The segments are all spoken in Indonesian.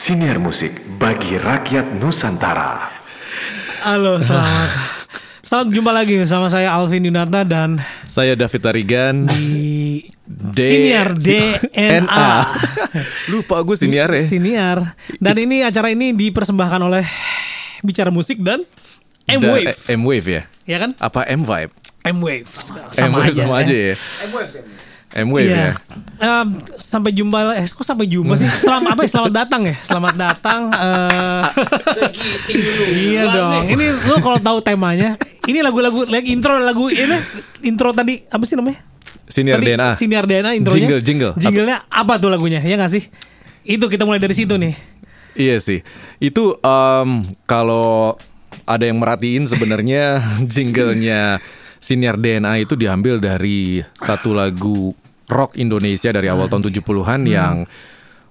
Siniar musik bagi rakyat Nusantara. Halo, selamat. Selamat jumpa lagi bersama saya Alvin Yunata dan Saya David Tarigan. di D- Siniar DNA. Lupa gue siniar ya. Siniar. Dan ini acara ini dipersembahkan oleh Bicara Musik dan M-Wave. Da- M-Wave ya. ya kan? Apa M-Vibe? M-Wave. M-Wave sama aja ya. M-Wave Iya. ya. Em, sampai jumpa eh kok sampai jumpa sih? Selamat apa ya? Selamat datang ya. Selamat datang eh Iya dong. Ini lu kalau tahu temanya, ini lagu-lagu like intro lagu ini intro tadi apa sih namanya? Siniar Tadi DNA. Siniar DNA intronya. Jingle, jingle. Jinglenya apa tuh lagunya? Ya nggak sih? Itu kita mulai dari situ nih. Iya sih. Itu em, kalau ada yang merhatiin sebenarnya jinglenya Siniar DNA itu diambil dari satu lagu rock Indonesia dari awal tahun 70-an Hmm. yang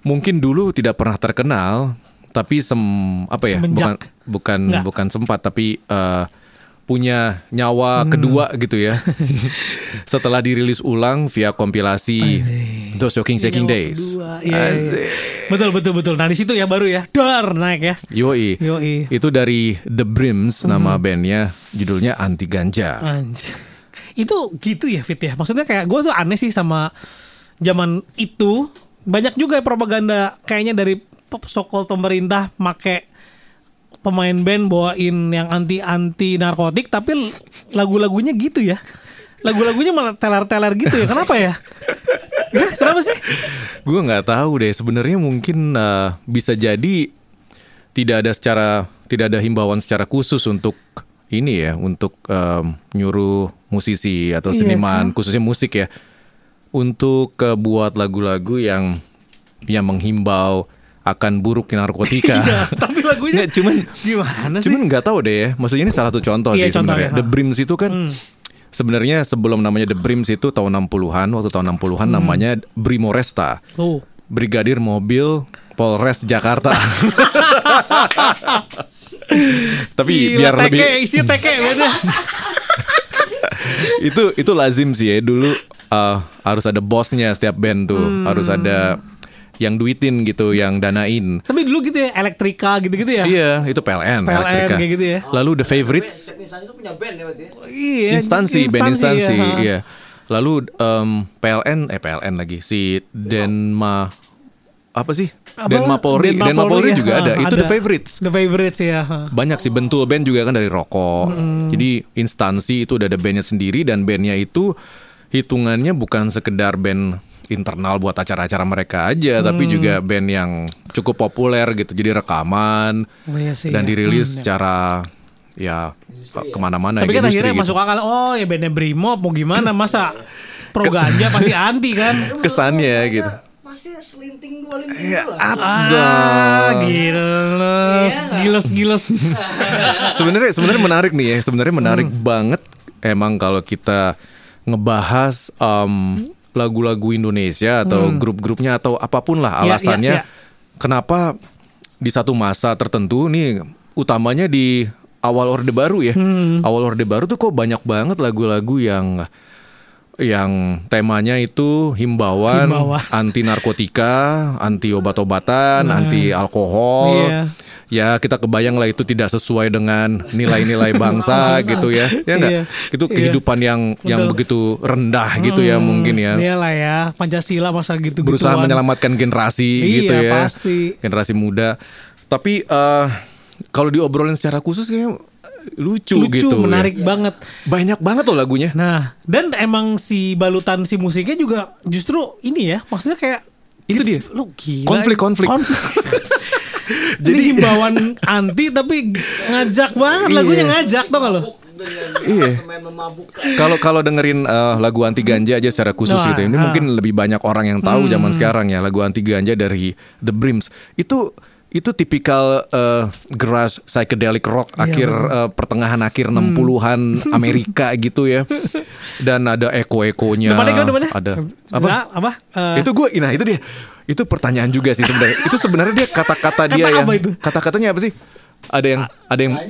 mungkin dulu tidak pernah terkenal tapi sem apa ya bukan Semenjak. bukan Nggak. bukan sempat tapi eh, punya nyawa Hmm. kedua gitu ya. Setelah dirilis ulang via kompilasi Those Shocking Shaking Days. Iya, iya. Betul betul betul. Nah di situ ya baru ya. Dar naik ya. Yoi. Yoi. Itu dari The Brims nama Hmm. bandnya judulnya Anti Ganja. Anjir. Itu gitu ya Fit ya. Maksudnya kayak gue tuh aneh sih sama zaman itu banyak juga propaganda kayaknya dari sokol pemerintah make pemain band bawain yang anti anti narkotik tapi lagu-lagunya gitu ya. Lagu-lagunya malah teler-teler gitu ya. Kenapa ya? Ya, kenapa sih? Gue nggak tahu deh. Sebenarnya mungkin uh, bisa jadi tidak ada secara tidak ada himbauan secara khusus untuk ini ya untuk um, nyuruh musisi atau Iya, seniman khususnya musik ya untuk uh, buat lagu-lagu yang yang menghimbau akan buruk narkotika. Iya, tapi lagunya Nggak, cuman gimana sih? Cuman nggak tahu deh ya. Maksudnya ini salah satu contoh Iya, sih sebenarnya. contohnya, The. Brims itu kan sebenarnya sebelum namanya The Brims itu tahun 60-an, waktu tahun 60-an namanya Brimoresta. Tuh. Brigadir Mobil Polres Jakarta. Tapi Gila, biar teke, lebih isi teke beda. itu itu lazim sih ya dulu uh, harus ada bosnya setiap band tuh, Hmm. harus ada yang duitin gitu, yang danain. Tapi dulu gitu ya, elektrika gitu-gitu ya. Iya, itu PLN, PLN Elektrika. kayak gitu ya. Lalu The Favorites Teknisnya itu punya band ya berarti ya? Iya, instansi, band instansi, ha. iya. Lalu em, PLN, eh PLN lagi si Denma apa sih? Apa? Denma Polri, Denma Denma Polri ya. juga ada. Itu The Favorites. The favorites ya. ha. Banyak sih bentul band juga kan dari rokok. Jadi instansi itu udah ada bandnya sendiri dan bandnya itu hitungannya bukan sekedar band internal buat acara-acara mereka aja, tapi juga band yang cukup populer gitu. Jadi rekaman Oh, iya sih, dan ya. dirilis Hmm, ya. secara ya ke mana-mana Tapi ya, kan akhirnya gitu. masuk akal. Oh ya bandnya Brimob mau gimana masa pro ganja pasti anti kan? kesannya gitu. Pasti selinting dua linting Iya, dulu lah. Ah, giles, giles, giles. sebenarnya sebenarnya menarik nih ya sebenarnya menarik Hmm. banget emang kalau kita ngebahas em, lagu-lagu Indonesia atau grup-grupnya atau apa pun lah Hmm. Ya, alasannya ya, ya. kenapa di satu masa tertentu nih utamanya di awal orde baru ya Hmm. awal orde baru tuh kok banyak banget lagu-lagu yang yang temanya itu himbauan, Himbauan. anti narkotika, anti obat-obatan, anti alkohol. Iya. Ya kita kebayang lah itu tidak sesuai dengan nilai-nilai bangsa gitu ya. Ya enggak? Iya. Itu Iya. kehidupan yang yang Betul. begitu rendah gitu ya mungkin ya. Iya lah ya, Pancasila masa gitu Berusaha menyelamatkan generasi Iya, gitu ya. pasti. Generasi muda. Tapi eh kalau diobrolin secara khusus kayak lucu, lucu, gitu. ya. menarik banget. Banyak banget loh lagunya. Nah, dan emang si balutan si musiknya juga justru ini ya, maksudnya kayak Itu dia. Lu gila. Konflik-konflik. Jadi Jadi- himbauan anti tapi ngajak banget lagunya Iya. ngajak tau gak lo? Dengan Iya. semen memabukkan. Kalau kalau dengerin eh, lagu anti ganja aja secara khusus Nah, gitu, ini ah. mungkin lebih banyak orang yang tahu Hmm. zaman sekarang ya lagu anti ganja dari The Brims. Itu itu tipikal eh, garage psychedelic rock Iya, akhir eh, pertengahan akhir 60-an Amerika gitu ya. Dan ada eko-ekonya. Ada apa? Nah, apa? Eh, itu gue, nah itu dia. Itu pertanyaan juga sih sebenarnya. itu sebenarnya dia kata-kata dia Kata yang apa itu? kata-katanya apa sih? Ada yang ada yang gak?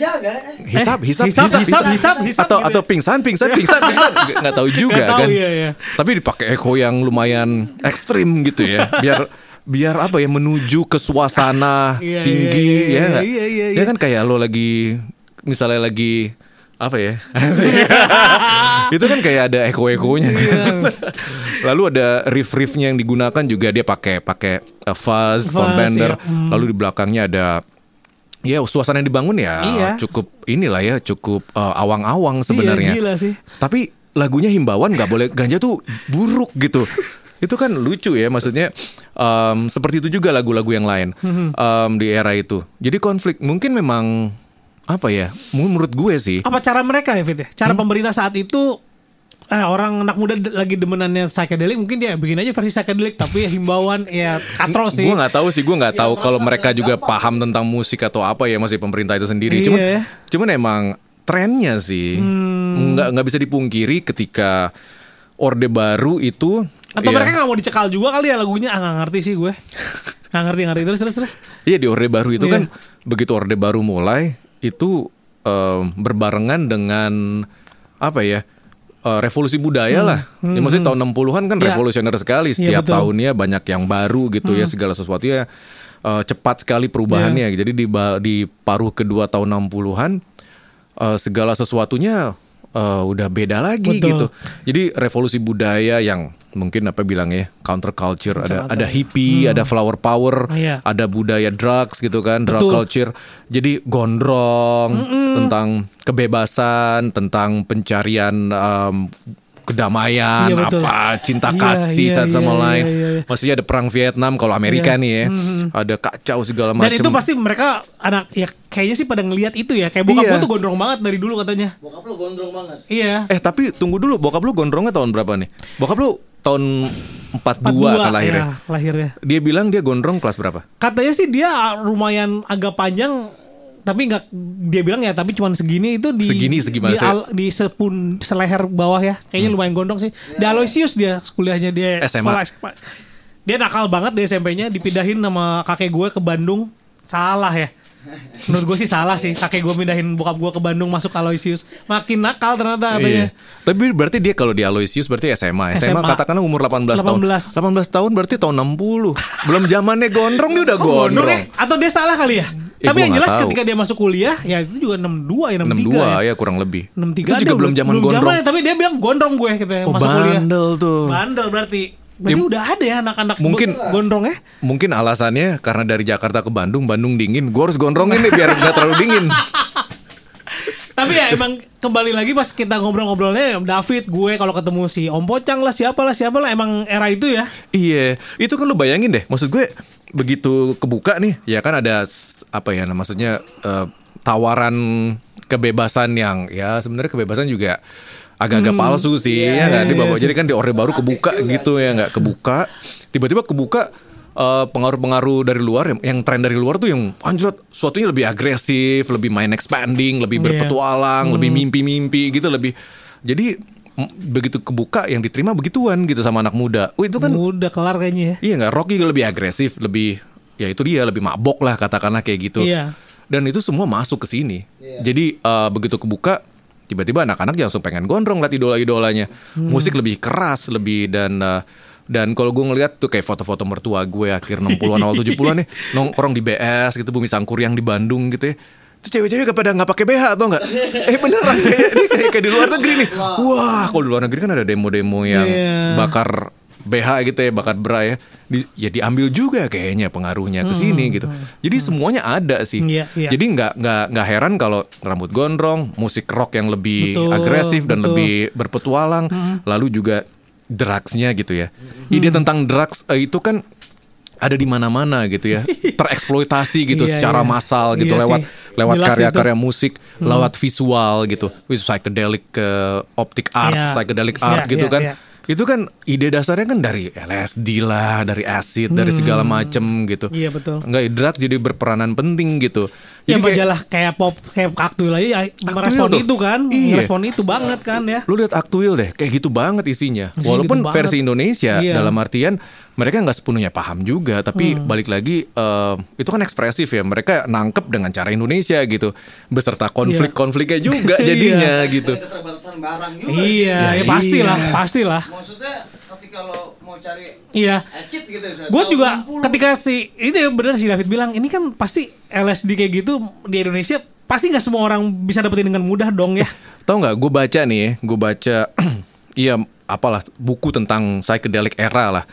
hisap, Eh, hisap, hisap, hisap, hisap, hisap, hisap atau gitu atau ya. pingsan, pingsan, pingsan, pingsan, nggak tahu juga Nggak tahu, kan. iya, iya. Tapi dipakai echo yang lumayan ekstrim gitu ya, biar biar apa ya menuju ke suasana Iya, tinggi iya, iya, ya iya, iya, Ya iya. kan kayak lo lagi misalnya lagi apa ya? itu kan kayak ada eko-ekonya. Iya. Lalu ada riff-riffnya yang digunakan juga dia pakai pakai uh, fuzz, tone bender. iya. Hmm. Lalu di belakangnya ada ya suasana yang dibangun ya Iya. cukup inilah ya cukup uh, awang-awang sebenarnya. Iya, gila sih. Tapi lagunya himbauan nggak boleh ganja tuh buruk gitu. Itu kan lucu ya maksudnya em, seperti itu juga lagu-lagu yang lain Hmm. em, di era itu. Jadi konflik mungkin memang apa ya? Menurut gue sih. Apa cara mereka ya Fit ya? Cara pemerintah saat itu eh, orang anak muda lagi demenannya psychedelic mungkin dia bikin aja versi psychedelic tapi ya himbauan ya katro sih. Gue nggak tahu sih, gue nggak Ya, tahu kalau merasa mereka juga gampang. paham tentang musik atau apa ya masih pemerintah itu sendiri. Iya. Cuman, cuman emang trennya sih Hmm. nggak nggak bisa dipungkiri ketika orde baru itu. Atau ya, mereka nggak mau dicekal juga kali ya lagunya? Ah nggak ngerti sih gue. Nggak ngerti ngerti terus terus terus. Iya di orde baru itu Iya. kan begitu orde baru mulai itu em, berbarengan dengan apa ya? eh, revolusi budaya lah. Ya maksudnya tahun 60-an kan Hmm. Iya. revolusioner sekali. Setiap betul. Hmm. tahunnya banyak yang baru gitu ya segala sesuatu ya eh, cepat sekali perubahannya. Iya. Jadi di di paruh kedua tahun 60-an eh, segala sesuatunya eh, udah beda lagi Betul. gitu. Jadi revolusi budaya yang mungkin apa bilang ya counter culture ada ada hippie, ada flower power, Iya. ada budaya drugs gitu kan, drug Betul. culture. Jadi gondrong tentang kebebasan, tentang pencarian em, kedamaian, Iya, betul. apa cinta Iya, kasih iya, satu sama iya, lain. iya, iya. Maksudnya ada perang Vietnam kalau Amerika Iya. nih ya, ada kacau segala macam. Dan itu pasti mereka anak ya kayaknya sih pada ngelihat itu ya. Kayak bokap Iya. gue tuh gondrong banget dari dulu katanya. Bokap lo gondrong banget. Iya. Eh tapi tunggu dulu, bokap lu gondrongnya tahun berapa nih? Bokap lu tahun 42, kan lahirnya. ya, lahirnya. Dia bilang dia gondrong kelas berapa? Katanya sih dia lumayan agak panjang tapi nggak dia bilang ya tapi cuman segini itu di Segini, segimana di, al- di sepun seleher bawah ya kayaknya lumayan gondrong sih di Aloysius dia kuliahnya dia SMA. sekolah dia nakal banget di SMP-nya dipindahin sama kakek gue ke Bandung salah ya menurut gue sih salah sih kakek gue pindahin bokap gue ke Bandung masuk Aloysius makin nakal ternyata katanya Iya. Tapi berarti dia kalau di Aloysius berarti SMA. SMA, SMA. katakanlah umur 18, tahun. 18. 18 tahun berarti tahun 60. Belum zamannya gondrong dia udah Oh, gondrong gondrong. ya? Atau dia salah kali ya? Eh, Tapi yang jelas tahu. ketika dia masuk kuliah ya itu juga 62 ya 63 62 ya. ya kurang lebih. 63 Itu juga belum zaman gondrong. zamannya, tapi dia bilang gondrong gue gitu ya Oh, masuk kuliah. bandel tuh. Bandel berarti. Berarti Ya, udah ada ya anak-anak mungkin- go- gondrong ya? Mungkin alasannya karena dari Jakarta ke Bandung, Bandung dingin. Gue harus gondrongin nih biar nggak terlalu dingin. Tapi ya emang kembali lagi pas kita ngobrol-ngobrolnya David, gue kalau ketemu si Om Pocang lah siapa lah siapa lah emang era itu ya. Iya, itu kan lu bayangin deh. Maksud gue begitu kebuka nih, ya kan ada apa ya, maksudnya eh, tawaran kebebasan yang ya sebenarnya kebebasan juga agak-agak palsu sih, ya nggak? Di iya, bawah. iya Jadi kan di orde baru kebuka gitu ya, nggak kebuka. Tiba-tiba kebuka eh, pengaruh-pengaruh dari luar yang, yang tren dari luar tuh yang anjir suatunya lebih agresif, lebih main expanding, lebih Iya. berpetualang, lebih mimpi-mimpi gitu, lebih jadi begitu kebuka yang diterima begituan gitu sama anak muda. Oh itu kan Udah kelar kayaknya ya. Iya nggak Rock juga lebih agresif, lebih ya itu dia lebih mabok lah katakanlah kayak gitu. Iya. Dan itu semua masuk ke sini. Iya. Jadi eh, begitu kebuka tiba-tiba anak-anak langsung pengen gondrong liat idola-idolanya. Hmm. Musik lebih keras, lebih dan eh, dan kalau gue ngeliat tuh kayak foto-foto mertua gue akhir 60-an awal 70-an nih nongkrong di BS gitu Bumi Sangkuriang di Bandung gitu ya. Terus cewek-cewek gak pada nggak pakai BH atau nggak? Eh beneran kayak, ini kayak kayak di luar negeri nih. Wah, kalau di luar negeri kan ada demo-demo yang Iya. bakar BH gitu ya, bakar bra ya. Di, ya diambil juga kayaknya pengaruhnya ke sini gitu. Jadi semuanya ada sih. Hmm, Iya, iya. Jadi nggak nggak nggak heran kalau rambut gondrong, musik rock yang lebih Betul, agresif dan betul. Hmm. lebih berpetualang, lalu juga drugsnya gitu ya. Ide tentang drugs eh, itu kan ada di mana-mana gitu ya, tereksploitasi gitu Iya, secara iya. massal gitu Iya lewat sih. lewat karya-karya musik, lewat visual gitu, with psychedelic ke optic art, Iya. psychedelic Iya, art gitu iya, kan. iya. Itu kan ide dasarnya kan dari LSD lah, dari acid, dari segala macem gitu. Iya, betul. Enggak, drugs jadi berperanan penting gitu. Ya Jadi kayak- majalah kayak pop kayak aktual aja ya, merespon tuh. itu kan, Iya. merespon itu banget kan ya. Lu lihat aktuil deh, kayak gitu banget isinya. Isinya Walaupun gitu banget. versi Indonesia Iya. dalam artian mereka nggak sepenuhnya paham juga, tapi Hmm. balik lagi eh, itu kan ekspresif ya. Mereka nangkep dengan cara Indonesia gitu, beserta konflik-konfliknya juga Iya. jadinya gitu. Ada keterbatasan barang juga sih. Iya, ya, Ya, pastilah, iya. pastilah. Maksudnya ketika lo mau cari Iya. acid gitu ya. Gue juga 60. ketika si ini bener si David bilang ini kan pasti LSD kayak gitu di Indonesia pasti nggak semua orang bisa dapetin dengan mudah dong ya. Tahu nggak? Gue baca nih, gue baca, iya apalah buku tentang psychedelic era lah.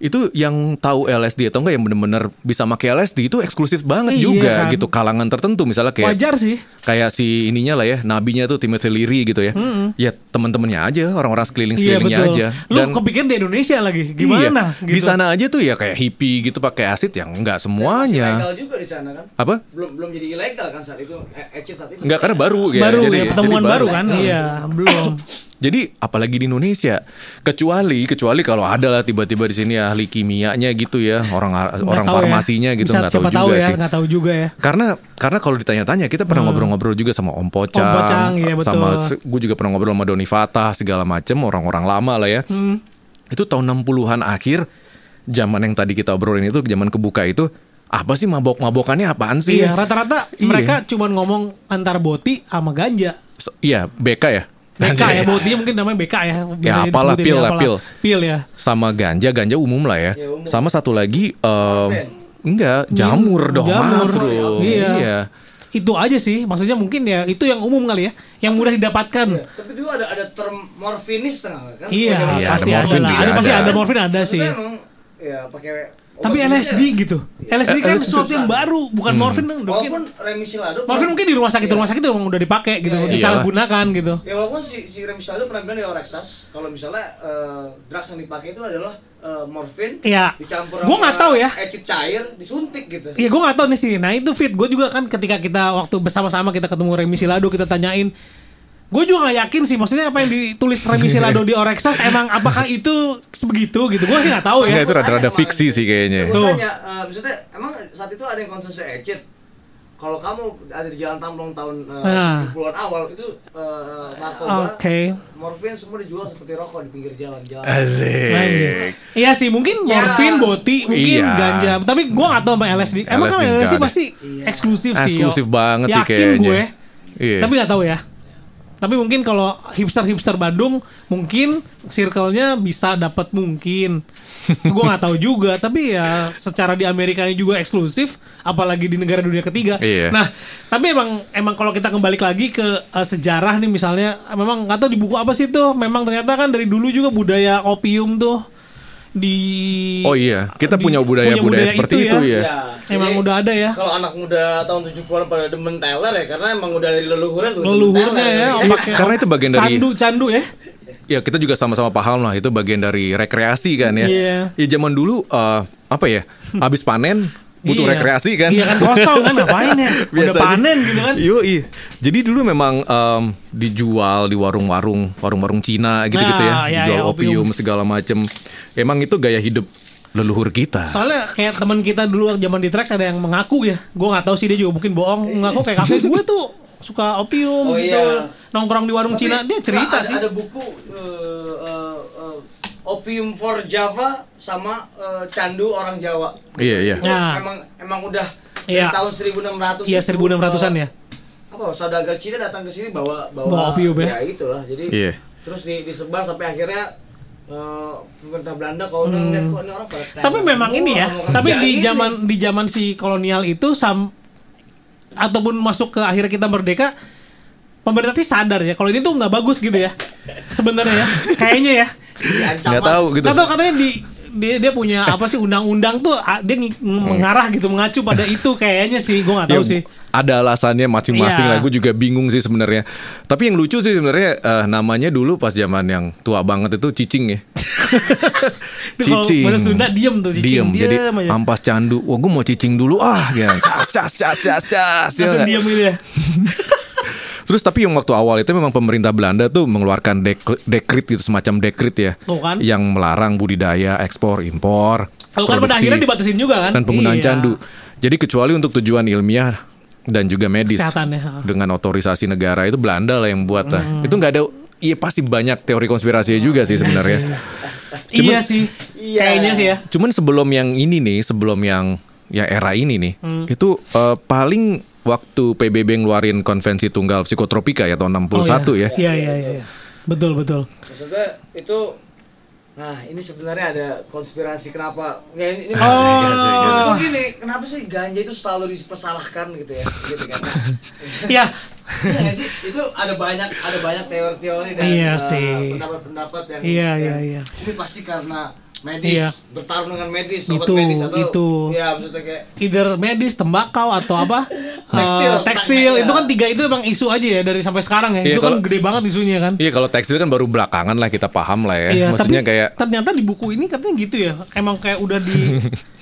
Itu yang tahu LSD atau enggak yang bener-bener bisa pakai LSD itu eksklusif banget Iya juga kan? gitu kalangan tertentu misalnya kayak Wajar sih. kayak si ininya lah ya nabinya tuh Timothy Leary gitu ya ya temen-temennya aja orang-orang sekeliling Iya sekelilingnya betul. aja Lu kepikiran di Indonesia lagi gimana? iya, di sana aja tuh ya kayak hippie gitu pakai asid yang enggak Dan semuanya legal juga di sana kan. apa Belum belum jadi ilegal kan saat itu eh, acid saat itu. enggak karena baru ya baru jadi, ya pertemuan jadi baru kan? Iya belum. Jadi apalagi di Indonesia, kecuali kecuali kalau ada lah tiba-tiba di sini ahli kimianya gitu ya, orang Nggak orang tahu ya. farmasinya gitu Bisa nggak tahu siapa juga tahu ya, sih. nggak tahu juga ya. Karena karena kalau ditanya-tanya kita pernah ngobrol-ngobrol juga sama Om Pocang, Om Pocang, iya, betul. sama gue juga pernah ngobrol sama Doni Fatah segala macem orang-orang lama lah ya. Hmm. Itu tahun 60-an akhir, zaman yang tadi kita obrolin itu zaman kebuka itu apa sih mabok-mabokannya apaan sih? Iya rata-rata Iya. mereka cuman ngomong antar boti sama ganja. S- Iya, BK ya. BK ya, Ganja botinya mungkin namanya BK ya. biasanya apalah, disebutin pil ya, lah, apalah. pil. Pil ya. sama ganja ganja umum lah ya, Ya, umum. sama satu lagi em, Morfin. enggak jamur dong Jamur. mushroom. Iya. iya Itu aja sih, maksudnya mungkin ya itu yang umum kali ya, yang mudah didapatkan. Iya, Tapi dulu ada ada term morfinis tengah kan. Iya, Iya, pasti ada ada, juga Ada pasti ada. ada morfin ada sih. emang ya pakai Tapi LSD medisnya. gitu. LSD kan LSD sesuatu yang baru, bukan Hmm. morfin dong. Walaupun remisi lado Morfin mungkin di rumah sakit rumah sakit emang udah dipakai gitu, Iya, iya. disalahgunakan gitu. Ya walaupun si, si remisi lado pernah bilang di Orexas kalau misalnya eh, drugs yang dipakai itu adalah eh, morfin Iya. dicampur Gua nggak tahu ya. acid cair disuntik gitu. Iya gue gak tahu nih sih. Nah itu fit. Gue juga kan ketika kita waktu bersama-sama kita ketemu Remi Silado kita tanyain. Gue juga gak yakin sih. Maksudnya apa yang ditulis Remi Silado di Orexas emang apakah itu sebegitu gitu? Gue sih gak tahu Enggak ya. itu rada-rada fiksi sih kayaknya Gue Tuh. tanya, eh, maksudnya emang saat itu ada yang konsumsi acid. Kalau kamu ada di Jalan Tamblong tahun eh, Ah. 70-an awal itu eh, narkoba, Oke. morfin semua dijual seperti rokok di pinggir jalan. jalan. Asik Iya sih mungkin Ya. morfin, boti, mungkin Iya. ganja. Tapi gue gak tahu sama LSD. Emang kan LSD LSD nggak ada. pasti Iya. eksklusif sih. Eksklusif banget sih Yakin kayaknya. gue. Iya. Tapi gak tahu ya. Tapi mungkin kalau hipster-hipster Bandung mungkin circle-nya bisa dapat mungkin. gue nggak tahu juga, tapi ya secara di Amerika ini juga eksklusif, apalagi di negara dunia ketiga. Iya. Nah, tapi emang emang kalau kita kembali lagi ke eh, sejarah nih misalnya, memang nggak tahu di buku apa sih tuh, memang ternyata kan dari dulu juga budaya opium tuh di Oh iya, kita di- punya budaya-budaya seperti itu ya. Ya, Emang jadi udah ada ya. Kalau anak muda tahun 70-an pada demen teler ya karena emang udah dari leluhurnya tuh. Leluhurnya ya, Iya, pakai karena itu bagian dari- candu candu ya. Ya kita juga sama-sama paham lah itu bagian dari rekreasi kan ya. Iya. Ya zaman dulu eh, apa ya? Habis panen butuh Iya. rekreasi kan. Iya kan kosong kan ngapain ya? Udah Biasanya. panen gitu kan. Yo, iya. Jadi dulu memang em, dijual di warung-warung, warung-warung Cina gitu-gitu ya, iya, dijual iya, opium, opium. segala macem. Emang itu gaya hidup leluhur kita. Soalnya kayak teman kita dulu zaman di Trax ada yang mengaku ya. Gue nggak tahu sih dia juga mungkin bohong. Mengaku kayak kakek gue tuh suka opium Oh, gitu. iya. Nongkrong di warung Tapi, Cina. Dia cerita ada, sih. Ada buku eh, eh, eh, Opium for Java sama eh, Candu orang Jawa. Iya, iya. Itu Nah. Emang emang udah Iya. dari tahun 1600 Iya itu, 1600-an eh, ya. Apa saudagar Cina datang ke sini bawa bawa, Bawa opium ya. itulah. Jadi Iya. terus di, disebar sampai akhirnya eh, pemerintah Belanda kalau kok ini orang pada Hmm. Tapi memang semua, ini ya. Tapi di zaman di zaman si kolonial itu sam ataupun masuk ke akhirnya kita merdeka pemerintah sih sadar ya kalau ini tuh nggak bagus gitu ya sebenarnya ya kayaknya ya. Nggak tahu gitu. atau katanya di dia dia punya apa sih undang-undang tuh dia ngi- mengarah gitu mengacu pada itu kayaknya sih gue nggak tahu Ya, sih Ada alasannya masing-masing Iya. lah. Gue juga bingung sih sebenarnya. Tapi yang lucu sih sebenarnya eh, namanya dulu pas zaman yang tua banget itu cicing ya. Kalau bahasa Sunda diem tuh cicing Diem. Jadi diem aja. ampas candu. Wah gue mau cicing dulu ah. Gitu. Cas, cas, cas, cas, cas. Ya nggak? diem gitu ya Terus tapi yang waktu awal itu memang pemerintah Belanda tuh mengeluarkan dek- dekrit gitu semacam dekrit ya. Tuh kan. Yang melarang budidaya, ekspor, impor. Tuh kan pada produksi, akhirnya dibatasin juga kan dan penggunaan Iya. candu. Jadi kecuali untuk tujuan ilmiah dan juga medis ya, dengan otorisasi negara itu Belanda lah yang buat lah. Hmm. Itu nggak ada Iya pasti banyak teori konspirasi juga sih sebenarnya. Cuman- iya sih Iya. kayaknya sih ya Cuman sebelum yang ini nih, sebelum yang ya era ini nih, Hmm. itu eh, paling waktu PBB ngeluarin konvensi tunggal psikotropika ya tahun 61 Oh, ya. iya iya iya iya. betul betul Maksudnya itu Nah, ini sebenarnya ada konspirasi kenapa? Ya ini, ini Asik, asik, asik. Maksud gua gini, kenapa sih ganja itu selalu dipersalahkan gitu ya? Gitu kan. Iya. Iya sih? Itu ada banyak ada banyak teori-teori dan Iya eh, pendapat-pendapat yang Iya, yang iya, iya. Ini pasti karena medis, Iya. bertarung dengan medis, obat Itu, medis atau itu. Iya, maksudnya kayak Either medis, tembakau atau apa? Tekstil, Eh, tekstil. iya. Itu kan tiga itu emang isu aja ya dari sampai sekarang ya. Iya, itu kan kalau- gede banget isunya kan. Iya kalau tekstil kan baru belakangan lah kita paham lah ya. Iya, Maksudnya tapi kayak ternyata di buku ini katanya gitu ya. Emang kayak udah di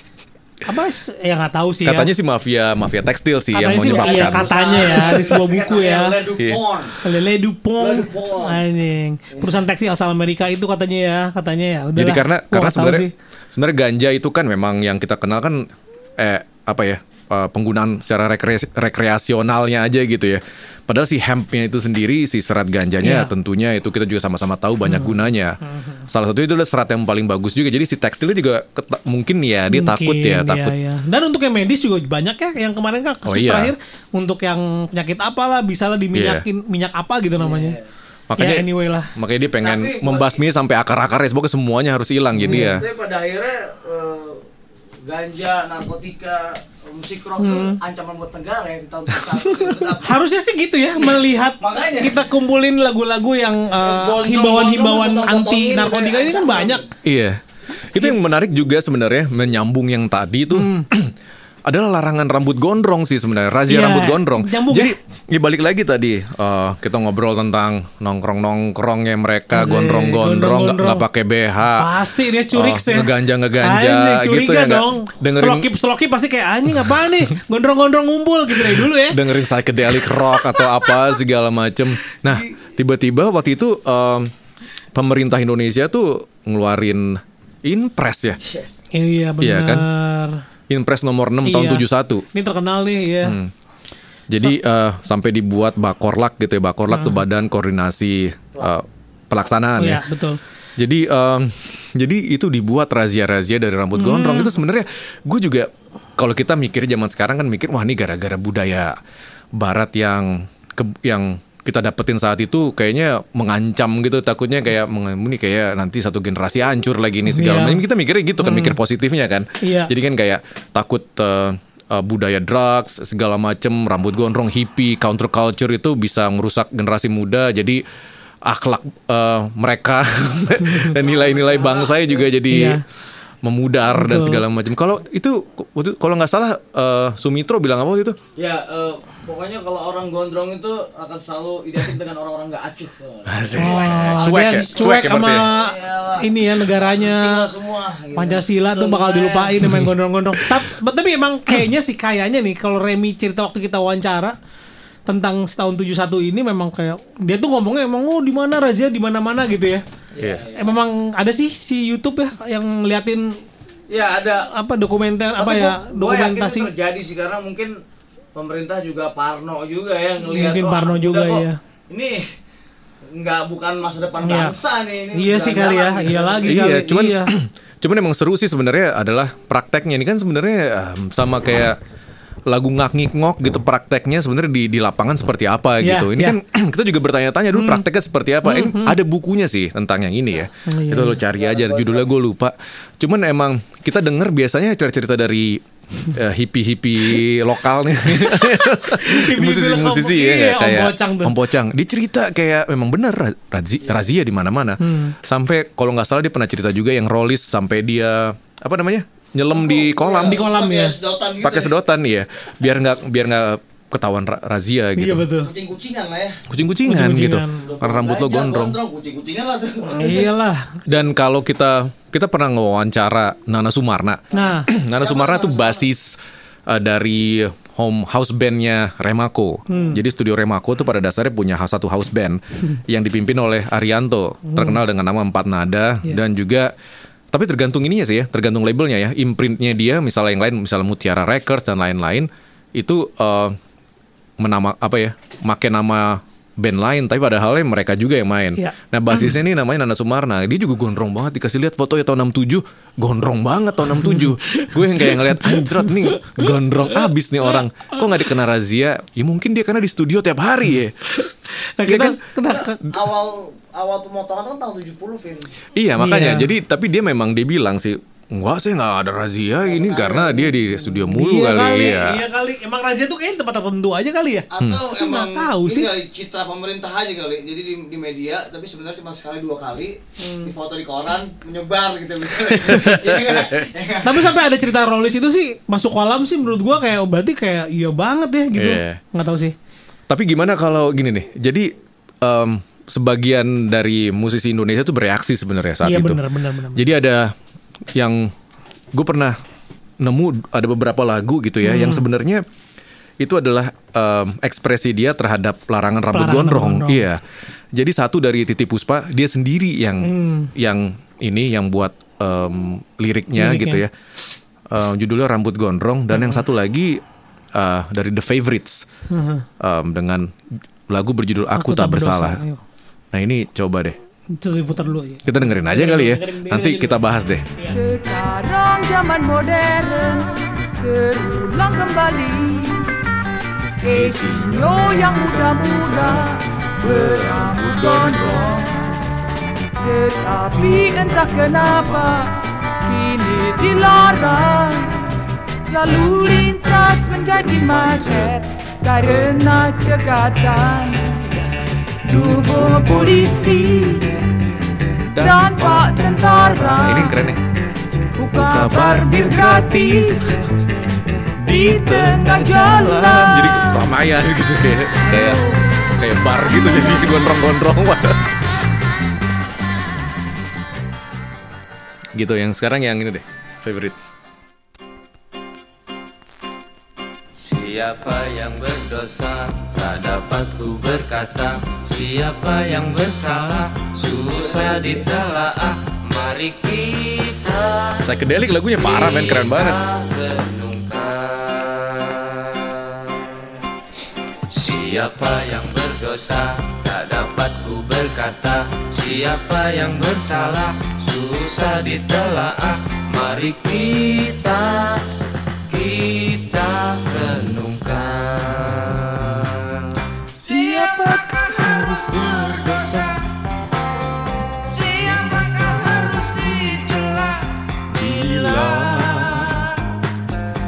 apa ya nggak tahu sih katanya ya. sih mafia mafia tekstil sih Katanya yang menyebabkan. iya, katanya ya di sebuah buku ya. Le Dupont. Lele Dupont, Le Dupont. anjing. Perusahaan tekstil asal Amerika itu katanya ya, katanya ya. Udahlah, Jadi karena karena sebenarnya sih. sebenarnya ganja itu kan memang yang kita kenal kan eh apa ya eh, penggunaan secara rekreasi, rekreasionalnya aja gitu ya. Padahal si hempnya itu sendiri si serat ganjanya Iya. Hmm. tentunya itu kita juga sama-sama tahu banyak gunanya. Salah satu itu adalah serat yang paling bagus juga. Jadi si tekstilnya juga keta- mungkin ya dia takut ya Mungkin, takut. iya, iya. Dan untuk yang medis juga banyak ya yang kemarin kan kasus Oh, iya. terakhir untuk yang penyakit apalah bisa lah diminyakin minyak apa gitu namanya. Makanya ya anyway lah. makanya dia pengen Tapi membasmi sampai akar-akarnya. Semoga semuanya harus hilang jadi ya. Tapi pada akhirnya eh, ganja, narkotika, musik rock Hmm. ancaman buat negara ya di tahun 2021. Harusnya sih gitu ya melihat Makanya. kita kumpulin lagu-lagu yang uh, himbauan-himbauan anti narkotika ini kan banyak. Iya. Itu yang menarik juga sebenarnya menyambung yang tadi itu Hmm. adalah larangan rambut gondrong sih sebenarnya, razia Iya, rambut gondrong. nyambung Jadi ya. Ya balik lagi tadi eh, kita ngobrol tentang nongkrong-nongkrongnya mereka Asik, gondrong-gondrong nggak pakai BH. Pasti dia curik Oh, sih. ngeganja-ngeganja Anjing, gitu ya, dong. Dengerin- Selokip selokip pasti kayak anjing apa nih? Gondrong-gondrong ngumpul gitu dari dulu ya. dengerin psychedelic rock atau apa segala macem. Nah, tiba-tiba waktu itu em, pemerintah Indonesia tuh ngeluarin impres ya. Iya benar. Iya kan? Impres nomor 6 tahun Iya. 71. Ini terkenal nih ya. Hmm. Jadi eh, sampai dibuat Bakorlak gitu ya. Bakorlak tuh Badan Koordinasi eh, Pelaksanaan Oh, ya. iya, betul. Jadi em, jadi itu dibuat razia-razia dari rambut Hmm. gondrong itu sebenarnya gue juga kalau kita mikir zaman sekarang kan mikir wah ini gara-gara budaya barat yang ke- yang kita dapetin saat itu kayaknya mengancam gitu takutnya kayak meng- ini kayak nanti satu generasi hancur lagi ini segala Iya. macam kita mikirnya gitu kan mikir positifnya kan Iya. jadi kan kayak takut eh, eh, budaya drugs segala macem rambut gondrong hippie counterculture itu bisa merusak generasi muda jadi akhlak eh, mereka dan nilai-nilai bangsa juga jadi Iya. Memudar dan Betul. segala macam kalau itu waktu- kalau nggak salah eh, Sumitro bilang apa waktu itu Ya, eh, pokoknya kalau orang gondrong itu akan selalu identik dengan orang-orang nggak acuh. Asik. Oh, Cuek dia ya? cuek, Cuek ya sama berarti ya? Ini ya negaranya. Tinggal semua. gitu. Pancasila tuh bakal dilupain main gondrong-gondrong. Tapi, tapi emang kayaknya sih kayaknya nih kalau Remy cerita waktu kita wawancara tentang setahun 71 ini memang kayak dia tuh ngomongnya emang oh di mana razia di mana-mana gitu ya. Iya. Eh, memang ada sih si YouTube ya yang ngeliatin Ya, ada apa dokumenter apa Tapi ya gua- gua dokumentasi itu terjadi sih karena mungkin pemerintah juga parno juga ya ngelihat Mungkin "Oh, parno juga, kok, iya. Ini nggak bukan masa depan Iya. bangsa nih ini Iya sih kali ya, iya lagi Iya, kali. cuman iya. cuman emang seru sih sebenarnya adalah prakteknya ini kan sebenarnya em, sama kayak lagu ngak ngok gitu prakteknya sebenarnya di di lapangan seperti apa Iya, gitu. Ini iya. kan kita juga bertanya-tanya dulu prakteknya seperti apa. Ini ada bukunya sih tentang yang ini ya. Oh, iya. Itu lo cari aja judulnya gue lupa. Cuman emang kita dengar biasanya cerita-cerita dari eh, hippie-hippie lokal nih. Musisi-musisi ya Iya, nggak? Om kayak Pocang tuh. Om Pocang. Dia cerita kayak memang benar ra- razi- razia di mana-mana. Hmm. Sampai kalau nggak salah dia pernah cerita juga yang rollis sampai dia apa namanya? Nyelam di kolam. Di kolam, Pakai ya. sedotan gitu Pakai sedotan ya. Biar nggak biar nggak ketahuan ra- razia gitu. Iya betul. kucing-kucingan lah ya Kucing-kucingan gitu. Karena rambut lo Belanja, gondrong. kucing-kucingan lah tuh Iyalah. Dan kalau kita kita pernah ngewawancara Nana Sumarna. Nah, Nana Sumarna tuh basis uh, dari home house bandnya Remako. Hmm. Jadi studio Remako tuh pada dasarnya punya satu house band yang dipimpin oleh Arianto, terkenal dengan nama Empat Nada Hmm. Iya. dan juga tapi tergantung ininya sih ya, tergantung labelnya ya, imprintnya dia, misalnya yang lain, misalnya Mutiara Records dan lain-lain itu uh, menama apa ya, make nama band lain, tapi padahalnya mereka juga yang main. Iya. Nah basisnya ini namanya Nana Sumarna, dia juga gondrong banget dikasih lihat fotonya tahun 67, gondrong banget tahun 67. Gue yang kayak ngeliat anjrot nih gondrong abis nih orang. Kok nggak dikena razia? Ya mungkin dia karena di studio tiap hari ya. nah kita kan? kena ke- awal awal pemotongan kan tahun 70 Vin. Iya makanya. Iya. Jadi tapi dia memang dia bilang sih Enggak saya nggak ada razia ini karena dia di studio mulu iya kali, kali, ya. iya kali. Emang razia tuh kayaknya di tempat tertentu aja kali ya. Atau Tapi emang nggak tahu ini sih. kali citra pemerintah aja kali. Jadi di, di media tapi sebenarnya cuma sekali dua kali Hmm. di foto di koran menyebar gitu misalnya. Iya? Ya? Tapi sampai ada cerita Rollis itu sih masuk kolam sih menurut gua kayak berarti kayak iya banget ya gitu. Iya. Nggak tahu sih. Tapi gimana kalau gini nih? Jadi em, sebagian dari musisi Indonesia tuh bereaksi sebenarnya saat Iya itu. benar benar benar. Jadi ada yang gue pernah nemu ada beberapa lagu gitu ya Hmm. yang sebenarnya itu adalah em, ekspresi dia terhadap larangan rambut Larangan gondrong. gondrong. Iya. Jadi satu dari Titi Puspa dia sendiri yang Hmm. yang ini yang buat em, liriknya, Liriknya. gitu ya. Em, judulnya Rambut Gondrong dan yang satu lagi eh, dari The Favorites em, dengan lagu berjudul Aku, Tak Bersalah. Ayo. Nah ini coba deh. Itu diputar dulu ya. Kita dengerin aja kali ya. dengerin- dengerin Nanti kita bahas deh. Sekarang zaman modern terulang kembali Esinyo yang muda-muda berambut gondrong Tetapi entah kenapa kini dilarang Lalu lintas menjadi macet karena cegatan Tubuh polisi dan pak tentara Ini keren nih. buka barbir gratis di tengah jalan. Jadi keramaian gitu kayak kayak kayak bar gitu jadi gondrong-gondrong. gitu yang sekarang yang ini deh favorites. Siapa yang berdosa tak dapat ku berkata. Siapa yang bersalah susah ditelaah. Mari kita Psychedelic lagunya parah men keren banget. Siapa yang berdosa tak dapat ku berkata. Siapa yang bersalah susah ditelaah. Mari kita kita renungkan Siapakah harus berdosa Siapakah harus dicela Bila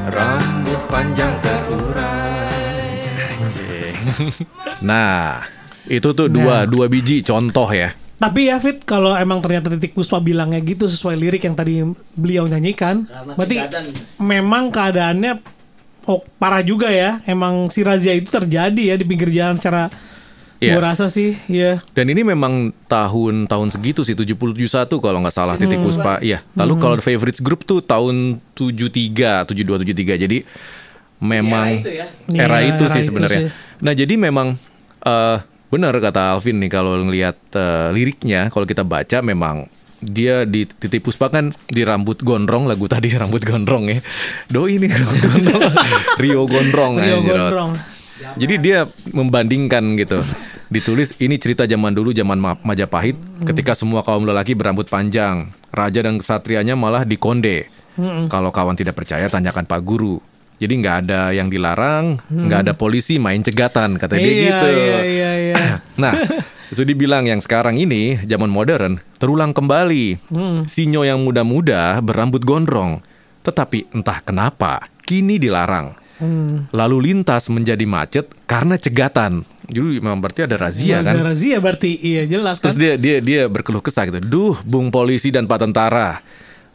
rambut panjang terurai Anjing. nah itu tuh dua dua biji contoh ya. Tapi ya Fit, kalau emang ternyata Titik Puspa bilangnya gitu sesuai lirik yang tadi beliau nyanyikan, Karena berarti keadaan. memang keadaannya oh, parah juga ya. Emang si razia itu terjadi ya di pinggir jalan secara Iya. gua rasa sih, ya. Dan ini memang tahun-tahun segitu sih 70 71 kalau nggak salah titik puspa. Iya. Lalu Hmm. kalau The favorites group tuh tahun 73, 72 73. Jadi memang Era itu ya. era Iya, itu era sih itu sebenarnya. Nah, jadi memang eh benar kata Alvin nih kalau ngelihat eh, liriknya kalau kita baca memang dia di titik puspa kan di rambut gondrong lagu tadi rambut gondrong ya. Doi ini gondrong. Rio gondrong Rio anjir. Gondrong. Jadi dia membandingkan gitu. Ditulis ini cerita zaman dulu zaman Ma- Majapahit ketika semua kaum lelaki berambut panjang. Raja dan kesatrianya malah dikonde. Kalau kawan tidak percaya tanyakan Pak Guru. Jadi nggak ada yang dilarang, nggak ada polisi main cegatan kata dia Iya, gitu. iya, iya, iya. Nah, itu dibilang yang sekarang ini zaman modern terulang kembali. Sinyo yang muda-muda berambut gondrong, tetapi entah kenapa kini dilarang. Lalu lintas menjadi macet karena cegatan. Jadi memang berarti ada razia kan. Ada razia berarti, iya jelas kan. Terus dia dia dia berkeluh kesah gitu. Duh, Bung polisi dan Pak tentara.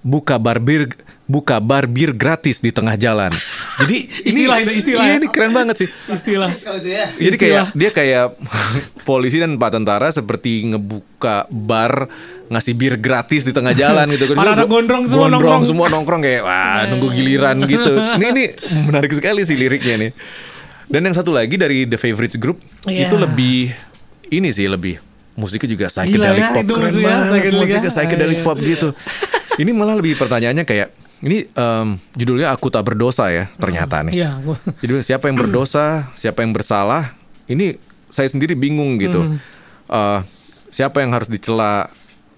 Buka barbir buka barbir gratis di tengah jalan. Jadi ini Istilah itu, istilah Iya, ya. ini keren banget sih. Istilah. Ya. Jadi kayak Istilah. dia kayak polisi dan pak tentara seperti ngebuka bar ngasih bir gratis di tengah jalan gitu. Para anak gondrong semua nongkrong. semua nongkrong kayak wah nunggu giliran gitu. Ini ini menarik sekali sih liriknya nih. Dan yang satu lagi dari The Favorites Group Iya. itu lebih ini sih lebih musiknya juga psychedelic ya, pop itu keren musiknya banget psychedelic musiknya ya. psychedelic Iya, pop gitu. Ini malah lebih pertanyaannya kayak ini em, judulnya aku tak berdosa ya ternyata nih. Iya, gua- Jadi siapa yang berdosa, siapa yang bersalah, ini saya sendiri bingung gitu. Hmm. Eh, siapa yang harus dicela?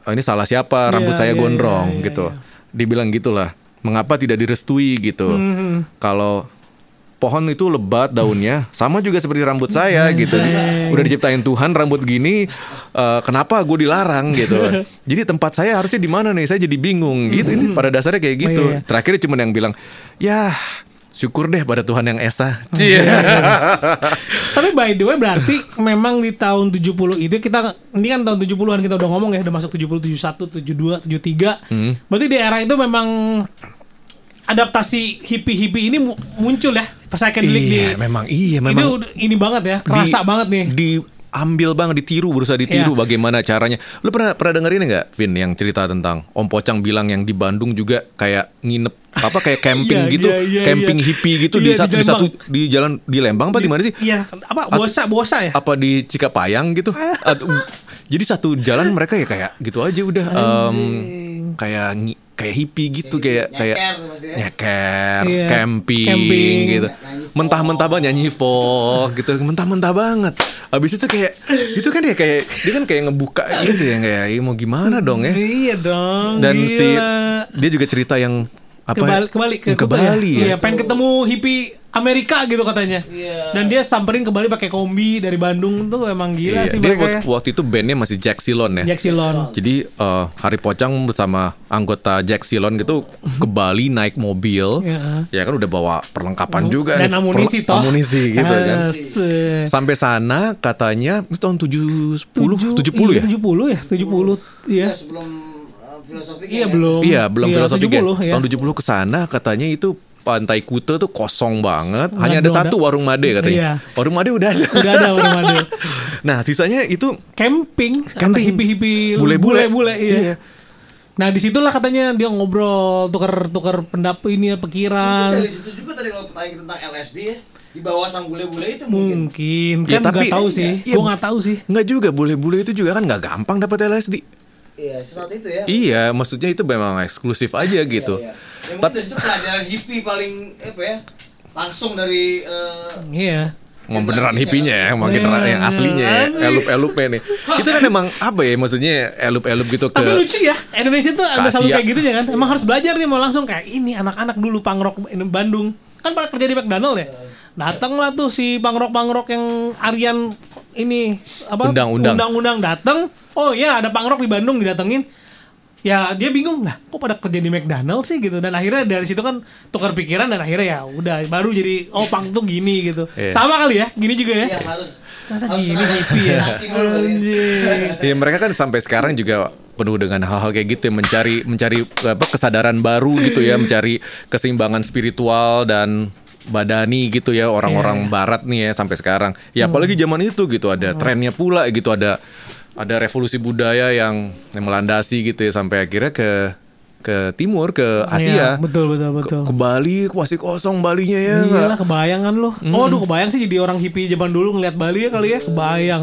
Eh, ini salah siapa? Rambut Iya, saya iya, gondrong iya, iya, gitu. Dibilang gitulah. Mengapa tidak direstui gitu? Hmm. Kalau pohon itu lebat daunnya, sama juga seperti rambut saya gitu. Udah diciptain Tuhan rambut gini, eh, kenapa gue dilarang gitu? Jadi tempat saya harusnya di mana nih? Saya jadi bingung gitu. Ini pada dasarnya kayak gitu. Oh, iya. Terakhir cuma yang bilang, ya syukur deh pada Tuhan yang esa. Oh, iya. Tapi by the way berarti memang di tahun 70 itu kita ini kan tahun 70-an kita udah ngomong ya udah masuk 70 71 72 73. Berarti di era itu memang adaptasi hippie-hippie ini mu- muncul ya. Pas saya di Iya, memang iya memang. Itu ini banget ya, kerasa Di- banget nih. Diambil banget, ditiru, berusaha ditiru Iya. bagaimana caranya. Lu pernah pernah denger ini nggak, Vin, yang cerita tentang Om Pocang bilang yang di Bandung juga kayak nginep apa kayak camping Iya, gitu, iya, iya, camping iya. hippie gitu Iya, di di satu di satu Lembang. di jalan di Lembang apa di mana sih? Iya, apa bosa bosa ya? Apa di Cikapayang gitu? Atau jadi satu jalan mereka ya kayak gitu aja udah em, kayak kayak hippie gitu kayak kayak nyeker ya. nyeker, Iya, camping, camping. gitu. Mentah-mentah banget nyanyi folk gitu, mentah-mentah banget. Abis itu kayak itu kan dia kayak dia kan kayak ngebuka gitu ya kayak "Ih, mau gimana dong ya. Iya dong. Dan si gila. dia juga cerita yang apa ke Bali, ke ke, ke Kuta Bali Iya, ya. pengen ketemu hippie Amerika gitu katanya. Iya. Dan dia samperin ke Bali pakai kombi dari Bandung tuh emang gila Iya, sih dia mereka waktu, ya. waktu itu bandnya masih Jack Silon ya. Jack Silon. Jadi eh, Hari Pocang bersama anggota Jack Silon gitu ke Bali naik mobil, Iya. ya kan udah bawa perlengkapan juga Dan nih, amunisi toh. amunisi gitu kan. Asik. Sampai sana katanya itu tahun 70 Tujuh- 70 ya? Iya, 70 ya, 70. Iya. Ya, sebelum uh, filosofi Iya belum. Iya, belum filosofi 70 ya. Tahun 70 ke sana katanya itu pantai Kuta tuh kosong banget, Nggak hanya ada ada- satu warung Made katanya. Iya. Warung Made udah ada. Udah ada warung Made. nah, sisanya itu Camping, Camping. hippie-hippie Bule-bule. bule iya. Iya. Nah di situlah katanya dia ngobrol tukar-tukar pendapat ini Mungkin pikiran dari situ juga tadi kalau pertanyaan tentang LSD ya di bawah sang bule-bule itu mungkin. mungkin Ya, kan nggak tapi- tahu sih iya. gue nggak tahu sih nggak juga bule-bule itu juga kan nggak gampang dapat LSD. Iya, saat itu ya. Iya, maksudnya itu memang eksklusif aja gitu. Iya, iya. Ya, Tapi situ pelajaran hippie paling apa ya? Langsung dari eh, iya mau beneran hippinya ya, mau Iya, generasi yang aslinya ya, elup-elupnya nih. Itu kan emang apa ya maksudnya elup-elup gitu ke tapi lucu ya Indonesia tuh ada selalu kayak gitu ya kan emang harus belajar nih mau langsung kayak ini anak-anak dulu pangrok Bandung kan pada kerja di McDonald ya datanglah tuh si pangrok pangrok yang Aryan ini apa Undang-undang. undang-undang datang oh ya ada pangrok di Bandung didatengin. Ya dia bingung lah kok pada kerja di McDonald sih? Gitu. Dan akhirnya dari situ kan tukar pikiran dan akhirnya ya udah baru jadi oh pang tuh gini gitu. Iya. sama kali ya gini juga ya? Iya, harus. Ternyata harus gini hippie ya. ya. anjing. Ya mereka kan sampai sekarang juga penuh dengan hal-hal kayak gitu ya, mencari mencari apa kesadaran baru gitu ya, mencari keseimbangan spiritual dan badani gitu ya orang-orang Iya. barat nih ya sampai sekarang. Ya apalagi zaman itu gitu ada trennya pula gitu ada ada revolusi budaya yang, yang melandasi gitu ya sampai akhirnya ke ke timur ke Asia. Iya, betul betul betul Ke, ke Bali masih kosong Balinya ya. Iya lah kebayang kan lo. Oh aduh kebayang sih jadi orang hippie zaman dulu ngeliat Bali ya kali ya kebayang.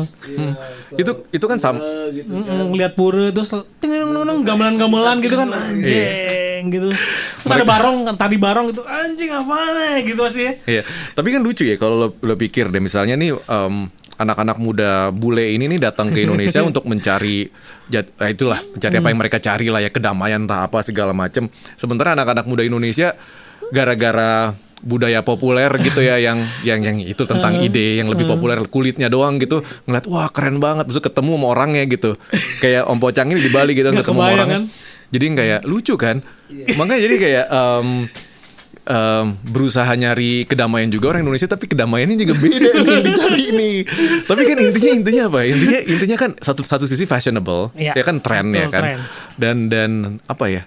Itu itu kan sama gitu. Mm, ngeliat pura terus ting-ting-ting, gamelan-gamelan gitu kan anjing gitu. Terus ada barong kan tadi barong gitu anjing apa nih gitu pasti ya. Iya, tapi kan lucu ya kalau lo, lo pikir deh misalnya nih em, anak-anak muda bule ini nih datang ke Indonesia untuk mencari jat, eh, itulah mencari apa yang mereka cari lah ya kedamaian entah apa segala macam. Sementara anak-anak muda Indonesia gara-gara budaya populer gitu ya yang yang yang itu tentang ide yang lebih populer kulitnya doang gitu ngeliat wah keren banget. Besok ketemu sama orangnya gitu. Kayak Om Pocang ini di Bali gitu ketemu orangnya. kan? jadi kayak lucu kan? Makanya jadi kayak em, em, berusaha nyari kedamaian juga orang Indonesia tapi kedamaiannya juga beda nih yang dicari nih tapi kan intinya intinya apa? Intinya intinya kan satu satu sisi fashionable Iya, ya kan tren ya kan? tren. dan dan apa ya?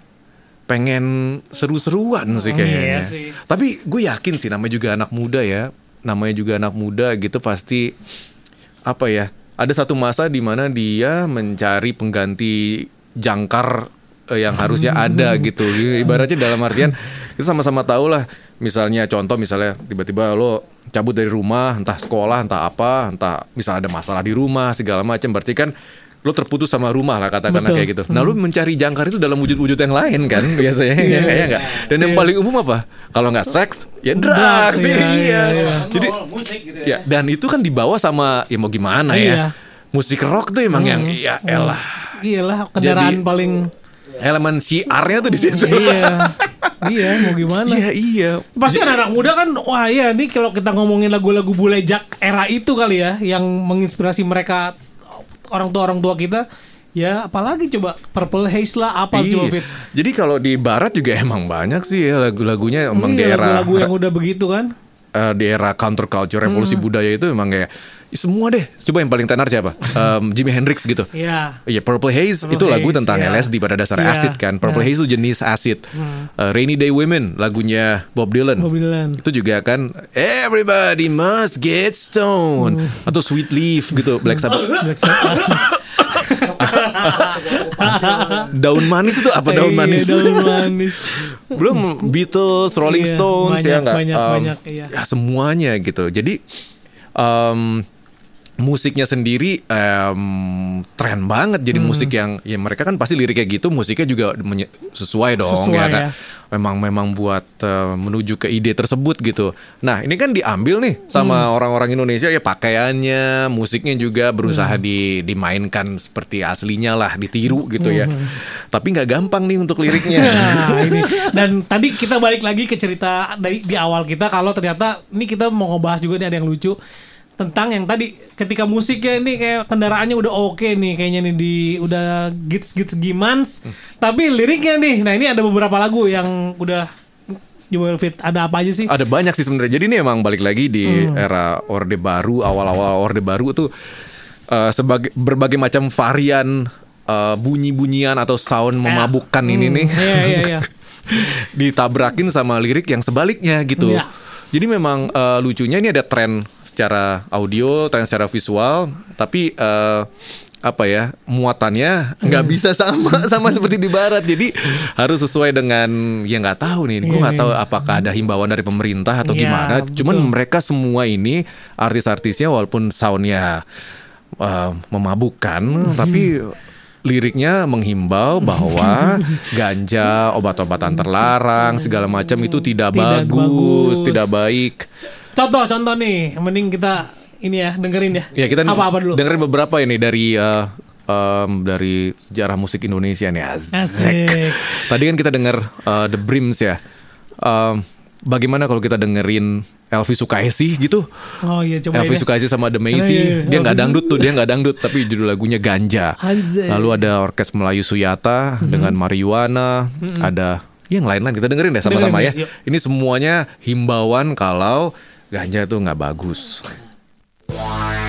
Pengen seru-seruan sih kayaknya Iya sih. tapi gue yakin sih namanya juga anak muda ya. Namanya juga anak muda gitu pasti apa ya? Ada satu masa di mana dia mencari pengganti jangkar yang harusnya ada gitu. Ibaratnya dalam artian kita sama-sama tahu lah. Misalnya contoh misalnya tiba-tiba lo cabut dari rumah entah sekolah entah apa entah misalnya ada masalah di rumah segala macam. Berarti kan lo terputus sama rumah lah katakanlah kayak gitu. Nah lo mencari jangkar itu dalam wujud-wujud yang lain kan biasanya ya nggak ya nggak? Dan yang paling umum apa? Kalau nggak seks ya drugs iya, iya, iya, iya. jadi musik gitu Ya, ya. dan itu kan dibawa sama ya mau gimana Iya. ya. Musik rock tuh emang yang ya elah. Iyalah kendaraan Jadi- paling Elemen syiarnya tuh di situ. iya iya, mau gimana? Iya iya. Pasti anak-anak muda kan, wah iya nih kalau kita ngomongin lagu-lagu bule jak era itu kali ya, yang menginspirasi mereka orang tua orang tua kita. Ya apalagi coba Purple Haze lah apa Iya. coba Fit. Jadi kalau di barat juga emang banyak sih ya lagu-lagunya emang di Iya, era lagu-lagu yang udah begitu kan. eh, di era counterculture revolusi Hmm. budaya itu emang kayak "Ih, semua deh. Coba yang paling tenar siapa? Em, Jimi Hendrix gitu. Iya. Iya, Purple Haze Purple itu lagu Haze, tentang iya. LSD pada dasarnya Iya, acid kan. Purple iya. Hmm. Haze itu jenis acid. Eh, Rainy Day Women lagunya Bob Dylan. Bob Dylan. Itu juga kan Everybody must get stoned atau Sweet Leaf gitu Black Sabbath. Black Sabbath. daun manis itu apa daun Iya, manis? daun manis. Belum Beatles, Rolling Iya, Stones banyak, ya nggak? banyak, Em, banyak, iya. Ya semuanya gitu. Jadi em, musiknya sendiri em, tren banget. Jadi Hmm. musik yang ya mereka kan pasti liriknya gitu, musiknya juga menye- sesuai dong Sesuai, ya kan. ya. Memang memang buat eh, menuju ke ide tersebut gitu. Nah ini kan diambil nih sama Hmm. orang-orang Indonesia ya pakaiannya, musiknya juga berusaha Hmm. di dimainkan seperti aslinya lah, ditiru gitu ya. Hmm. Tapi nggak gampang nih untuk liriknya. Nah, ini dan tadi kita balik lagi ke cerita dari di awal kita kalau ternyata ini kita mau ngebahas juga nih ada yang lucu tentang yang tadi ketika musiknya ini kayak kendaraannya udah oke nih kayaknya nih di udah gits gits gimans tapi liriknya nih nah ini ada beberapa lagu yang udah Jewel Fit ada apa aja sih Ada banyak sih sebenarnya. Jadi ini emang balik lagi di Hmm. era Orde Baru, awal-awal Orde Baru tuh eh, sebagai berbagai macam varian eh, bunyi-bunyian atau sound memabukkan ini Hmm, nih. iya iya iya ditabrakin sama lirik yang sebaliknya gitu. Iya. Jadi memang eh, lucunya ini ada tren secara audio, tren secara visual, tapi eh, apa ya muatannya nggak Hmm. bisa sama sama seperti di barat. Jadi harus sesuai dengan ya nggak tahu nih. Gue Iya, nggak tahu iya. apakah ada himbauan dari pemerintah atau Iya, gimana. Cuman betul. mereka semua ini artis-artisnya walaupun soundnya eh, memabukkan, tapi liriknya menghimbau bahwa ganja, obat-obatan terlarang, segala macam itu tidak, Tidak bagus, bagus. tidak baik. contoh-contoh nih mending kita ini ya dengerin ya Ya kita apa apa dulu dengerin beberapa ini dari eh, em, dari sejarah musik Indonesia nih. Asik. Asik. Tadi kan kita denger eh, The Brims ya. Em, bagaimana kalau kita dengerin Elvi Sukaisi gitu? oh iya coba Elvi Sukaisi sama The Macy, Iya, iya, dia nggak dangdut tuh, dia nggak dangdut, tapi judul lagunya Ganja. Anjay. Lalu ada Orkes Melayu Suyata dengan Marijuana, ada yang lain-lain kita dengerin deh sama-sama ya. Yuk. Ini semuanya himbauan kalau ganja itu nggak bagus.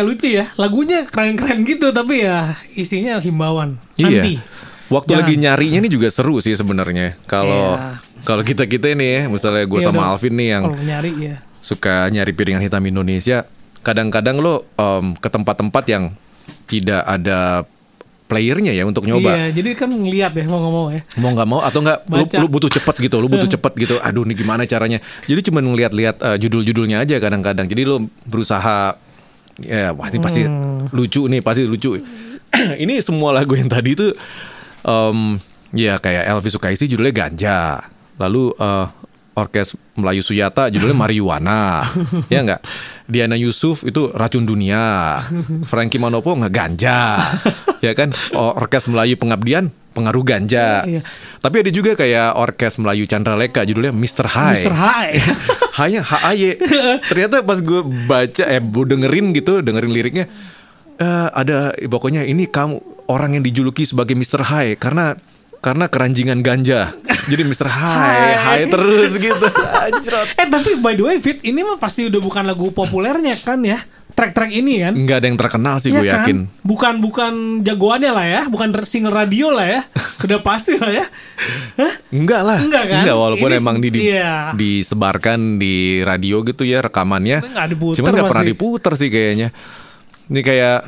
kayak lucu ya. Lagunya keren-keren gitu tapi ya isinya himbauan. Anti. Iya. Waktu Jangan. lagi nyarinya ini juga seru sih sebenarnya. Kalau Iya. kalau kita kita ini ya, misalnya gue Iya sama dong. Alvin nih yang nyari ya. suka nyari piringan hitam Indonesia, kadang-kadang lo em, ke tempat-tempat yang tidak ada playernya ya untuk nyoba. Iya, jadi kan ngeliat ya mau ngomong ya. Mau nggak mau atau nggak lu, lu butuh cepet gitu, lu butuh cepet gitu. Aduh, ini gimana caranya? Jadi cuma ngeliat-liat eh, judul-judulnya aja kadang-kadang. Jadi lu berusaha ya pasti pasti Hmm. lucu nih, pasti lucu. ini semua lagu yang tadi itu em, ya kayak Elvi Sukaisi judulnya Ganja. Lalu eh, Orkes Melayu Suyata judulnya Marijuana. ya enggak? Diana Yusuf itu Racun Dunia. Frankie Manopo ngeganja. ya kan? Orkes Melayu Pengabdian pengaruh ganja. Iya. Tapi ada juga kayak Orkes Melayu Chandra Leka judulnya Mr. High. Mr. High. Hanya HAY. Ternyata pas gue baca eh dengerin gitu, dengerin liriknya eh, ada pokoknya ini kamu orang yang dijuluki sebagai Mr. High karena karena keranjingan ganja. Jadi Mr. High, high terus gitu. Eh tapi by the way Fit ini mah pasti udah bukan lagu populernya kan ya. Track-track ini kan. Nggak ada yang terkenal sih Iya gue kan? yakin. Bukan bukan jagoannya lah ya, bukan single radio lah ya. Udah pasti lah ya. Hah? Enggak lah. Enggak kan? walaupun Ini emang di, di- iya. disebarkan di radio gitu ya rekamannya. Nggak diputer Cuman nggak pernah diputer sih kayaknya. Ini kayak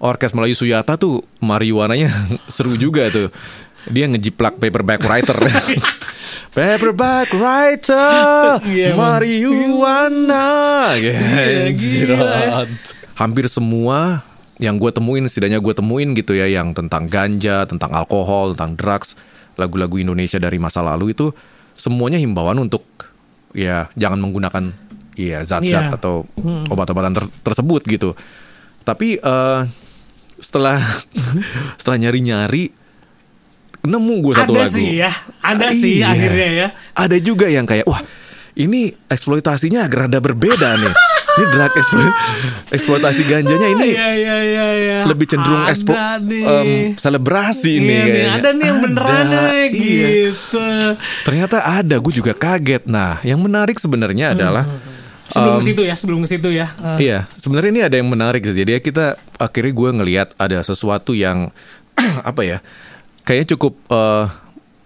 Orkes Melayu Suyata tuh marijuananya seru juga tuh. Dia ngejiplak paperback writer. paperback writer marijuana. Gila ya. Anjrot. Hampir semua yang gue temuin setidaknya gue temuin gitu ya yang tentang ganja, tentang alkohol, tentang drugs, lagu-lagu Indonesia dari masa lalu itu semuanya himbauan untuk ya jangan menggunakan ya zat-zat Iya. atau obat-obatan ter- tersebut gitu. Tapi eh, setelah setelah nyari-nyari nemu gue satu ada lagu. sih ya, ada sih Iya. akhirnya ya. Ada juga yang kayak wah ini eksploitasinya agak rada berbeda nih. Ini drug eksplo- eksploitasi ganjanya ini Iya iya iya iya. lebih cenderung Ada eksplo nih. em, selebrasi Iya nih kayaknya. ada nih yang beneran Ada, nih iya. gitu. Ternyata ada, gue juga kaget. Nah, yang menarik sebenarnya adalah Sebelum em, ke situ ya, sebelum ke situ ya. Eh, Iya, sebenarnya ini ada yang menarik. Jadi ya kita akhirnya gue ngelihat ada sesuatu yang apa ya, kayaknya cukup eh,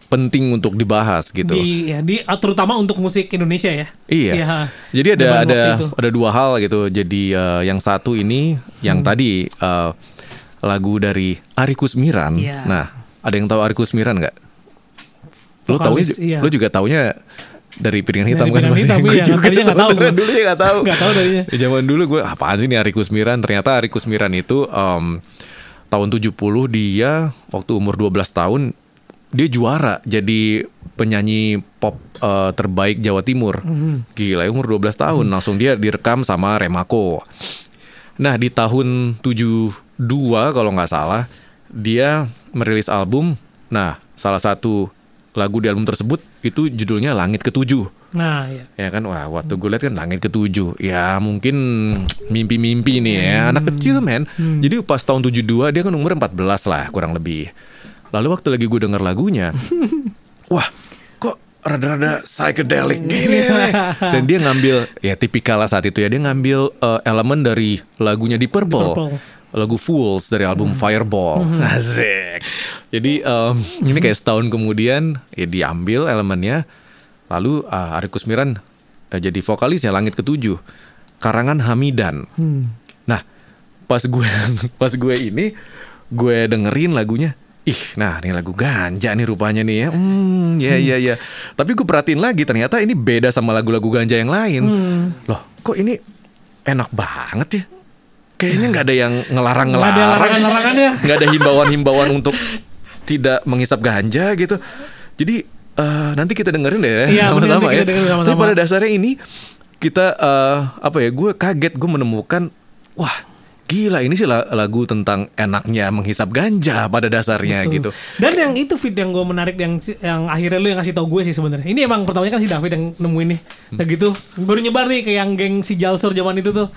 penting untuk dibahas gitu. di ya di terutama untuk musik Indonesia ya. Iya. Jadi ada ada itu. ada dua hal gitu. Jadi eh, yang satu ini yang Hmm. tadi eh, lagu dari Ari Kusmiran. Iya. Nah, ada yang tahu Ari Kusmiran nggak? Lo Vokalis, iya. lo juga taunya dari piringan hitam Dari kan? Piringan Hitam, Gue iya. juga nggak tahu gue. dulu ya nggak tahu. Nggak tahu tadinya. Ya, zaman dulu gue apaan sih nih Ari Kusmiran? Ternyata Ari Kusmiran itu em, tahun 70 dia waktu umur 12 tahun dia juara jadi penyanyi pop eh, terbaik Jawa Timur. Gila, umur 12 tahun langsung dia direkam sama Remako. Nah, di tahun 72 kalau nggak salah dia merilis album. Nah, salah satu lagu di album tersebut itu judulnya Langit Ketujuh. Nah, ya. Ya kan, wah waktu gue lihat kan langit ketujuh. Ya mungkin mimpi-mimpi nih ya, anak kecil men. Jadi pas tahun 72 dia kan umur 14 lah kurang lebih. Lalu waktu lagi gue denger lagunya, wah kok rada-rada psychedelic gini nih. Dan dia ngambil, ya tipikal lah saat itu ya, dia ngambil eh, elemen dari lagunya di Purple. Purple. Lagu Fools dari album Fireball. Asik. Jadi em, ini kayak setahun kemudian ya diambil elemennya Lalu uh, Ari Kusmiran uh, jadi vokalisnya Langit Ketujuh, karangan Hamidan. Nah, pas gue pas gue ini gue dengerin lagunya, ih, nah ini lagu ganja nih rupanya nih ya. Hmm, ya ya ya. Tapi gue perhatiin lagi ternyata ini beda sama lagu-lagu ganja yang lain. Loh, kok ini enak banget ya? Kayaknya nggak ada yang Nggak ada larangan-larangannya. nggak ada himbauan-himbauan untuk tidak menghisap ganja gitu. Jadi eh, nanti kita dengerin deh ya, Iya, sama-sama ya. sama-sama. Tapi pada dasarnya ini kita eh, apa ya? Gue kaget gue menemukan wah gila ini sih la- lagu tentang enaknya menghisap ganja pada dasarnya Betul. gitu. Dan yang itu fit yang gue menarik yang yang akhirnya lu yang ngasih tau gue sih sebenarnya. Ini emang pertamanya kan si David yang nemuin nih. Hmm. Udah gitu baru nyebar nih ke yang geng si Jalsur zaman itu tuh.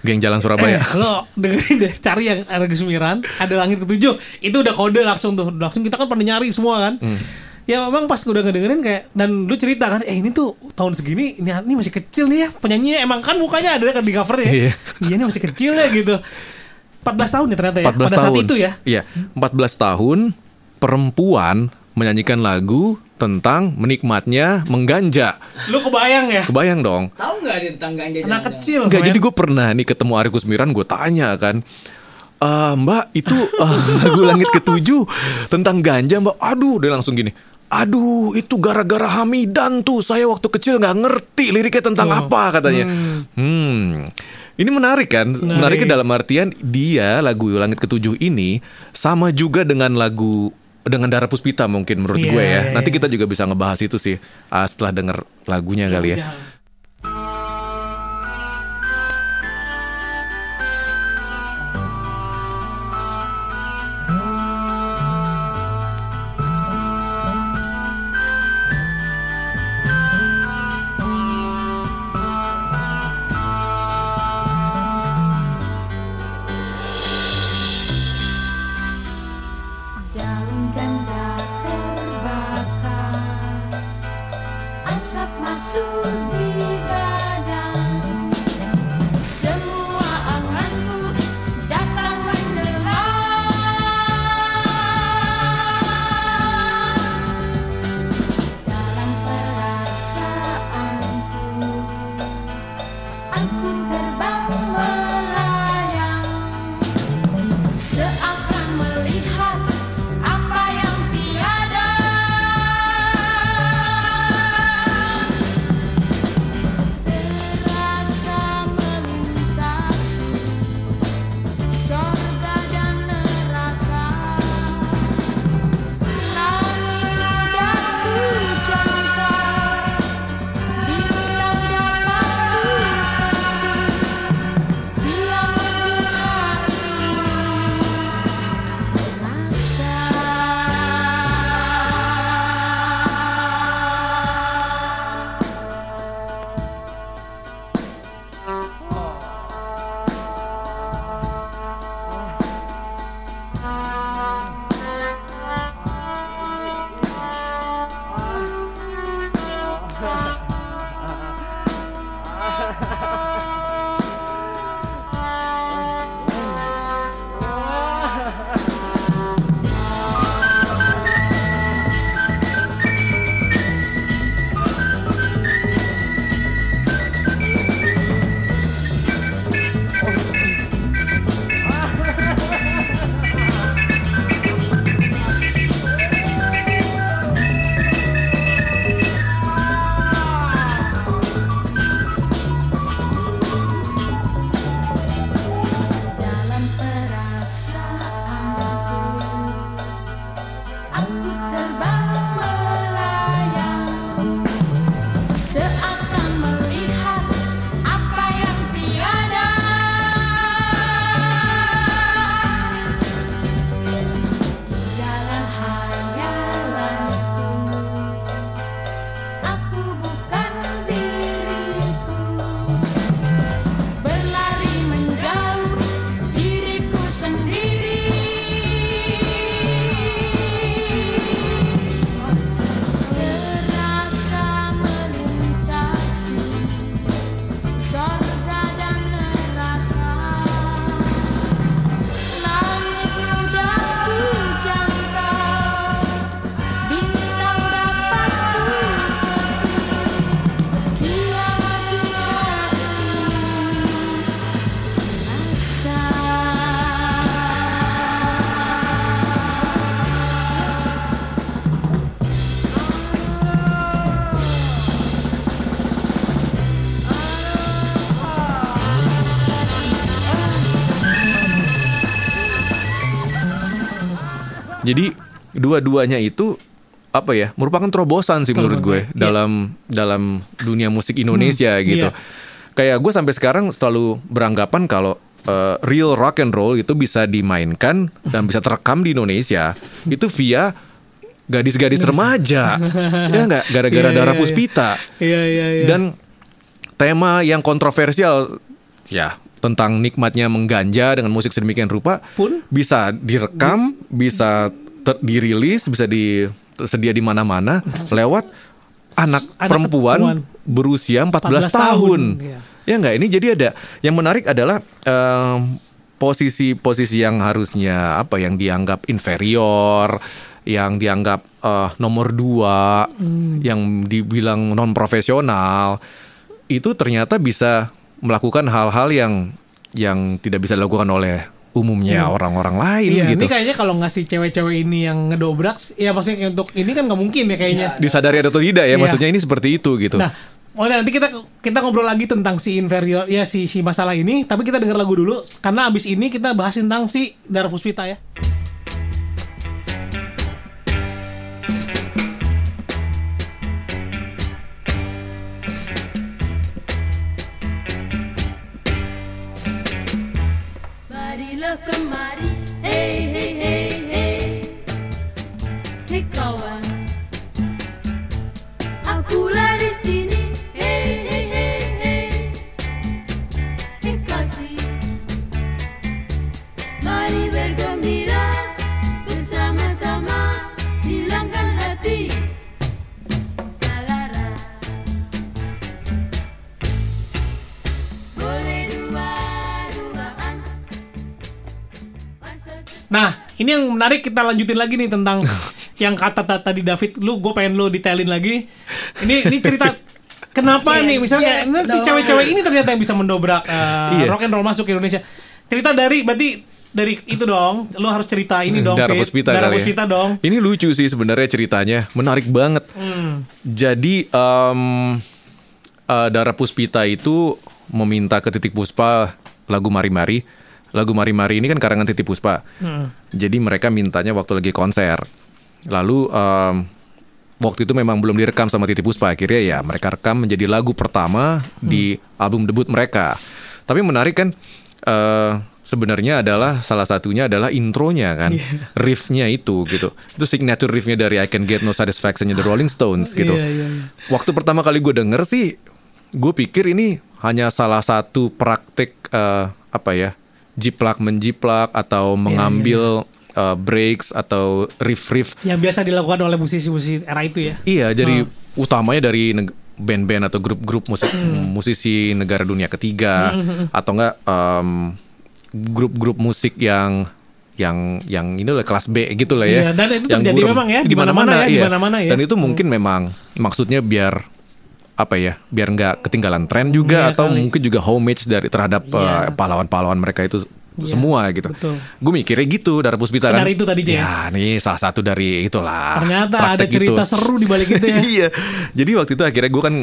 Geng Jalan Surabaya. Eh, lo dengerin deh, cari yang ada Gesmiran, ada langit ketujuh. Itu udah kode langsung tuh. Langsung kita kan pada nyari semua kan. Hmm. ya memang pas udah ngedengerin kayak dan lu cerita kan eh ini tuh tahun segini ini, ini masih kecil nih ya penyanyinya emang kan mukanya ada kan di cover ya Iya. iya ini masih kecil ya gitu 14 tahun ya ternyata ya 14 pada tahun. saat itu ya Iya, 14 tahun perempuan menyanyikan lagu tentang menikmatnya mengganja. lu kebayang ya Kebayang dong. Tahu nggak dia tentang ganja anak kecil Enggak, men. jadi gue pernah nih ketemu Ari Kusmiran, gue tanya kan. "Eh, mbak itu eh, lagu langit ketujuh tentang ganja mbak aduh dia langsung gini aduh itu gara-gara Hamidan tuh saya waktu kecil nggak ngerti liriknya tentang apa katanya hmm ini menarik kan Menarik. menariknya dalam artian dia lagu langit ketujuh ini sama juga dengan lagu dengan darah puspita mungkin menurut Iya, gue ya iya, nanti iya. kita juga bisa ngebahas itu sih ah, setelah denger lagunya kali ya Ya. Dua-duanya itu apa ya merupakan terobosan sih menurut gue iya. dalam dalam dunia musik Indonesia gitu. iya. Kayak gue sampai sekarang selalu beranggapan kalau eh, real rock and roll itu bisa dimainkan dan bisa terekam di Indonesia itu via gadis-gadis remaja ya nggak gara-gara Iya, darah iya, iya. puspita Iya iya iya. dan tema yang kontroversial ya tentang nikmatnya mengganja dengan musik sedemikian rupa Pun? bisa direkam, bisa ter- dirilis, bisa di tersedia di mana-mana lewat anak, Anak perempuan, perempuan. berusia 14, 14 tahun, tahun. iya. Ya enggak, ini jadi ada yang menarik adalah em, posisi-posisi yang harusnya apa yang dianggap inferior, yang dianggap eh, nomor dua, Hmm. yang dibilang non profesional, itu ternyata bisa melakukan hal-hal yang yang tidak bisa dilakukan oleh umumnya orang-orang lain Iya, gitu. ini kayaknya kalau ngasih cewek-cewek ini yang ngedobrak, ya maksudnya untuk ini kan nggak mungkin ya kayaknya. Disadari atau tidak ya, Iya. maksudnya ini seperti itu gitu. Nah, oh nanti kita kita ngobrol lagi tentang si inferior ya si si masalah ini, tapi kita denger lagu dulu karena abis ini kita bahas tentang si Dara Puspita ya. Menarik kita lanjutin lagi nih tentang yang kata ta- tadi David, lu gue pengen lu detailin lagi. Ini ini cerita kenapa Iya, nih misalnya nah, si cewek-cewek ini ternyata yang bisa mendobrak uh, Iya. rock and roll masuk ke Indonesia. Cerita dari berarti dari itu dong, lu harus cerita ini dong. Darah. Puspita Darah ya. Dong. Ini lucu sih sebenarnya ceritanya, menarik banget. Hmm. Jadi em, eh, Darah Puspita itu meminta ke Titik Puspa lagu Mari Mari. Lagu Mari Mari ini kan karangan Titik Puspa. Hmm. Jadi mereka mintanya waktu lagi konser. Lalu em, waktu itu memang belum direkam sama Titi Puspa. Akhirnya ya mereka rekam menjadi lagu pertama di album debut mereka. Tapi menarik kan eh, sebenarnya adalah salah satunya adalah intronya kan, riffnya itu gitu. Itu signature riffnya dari I Can Get No Satisfaction-nya The Rolling Stones gitu. Iya, iya, iya. Waktu pertama kali gue denger sih, gue pikir ini hanya salah satu praktik eh, apa ya, jiplak menjiplak atau mengambil eh, breaks atau riff-riff Yang biasa dilakukan oleh musisi-musisi era itu ya. Iya, jadi utamanya dari band-band atau grup-grup musik Hmm. musisi negara dunia ketiga atau enggak em, grup-grup musik yang yang yang ini lah kelas B gitu lah ya. Iya, dan itu Yang terjadi memang ya, di mana-mana mana-mana ya, di iya. mana-mana ya. Dan itu mungkin memang maksudnya biar apa ya, biar nggak ketinggalan tren juga Iya atau kali. mungkin juga homage dari terhadap Iya. eh, pahlawan-pahlawan mereka itu Iya, semua gitu. Gue mikirnya gitu Darah Puspita kan. Sekedar itu tadinya ya? Ya, nih salah satu dari itulah. Ternyata ada cerita itu. seru di balik itu ya. iya. Jadi waktu itu akhirnya gue kan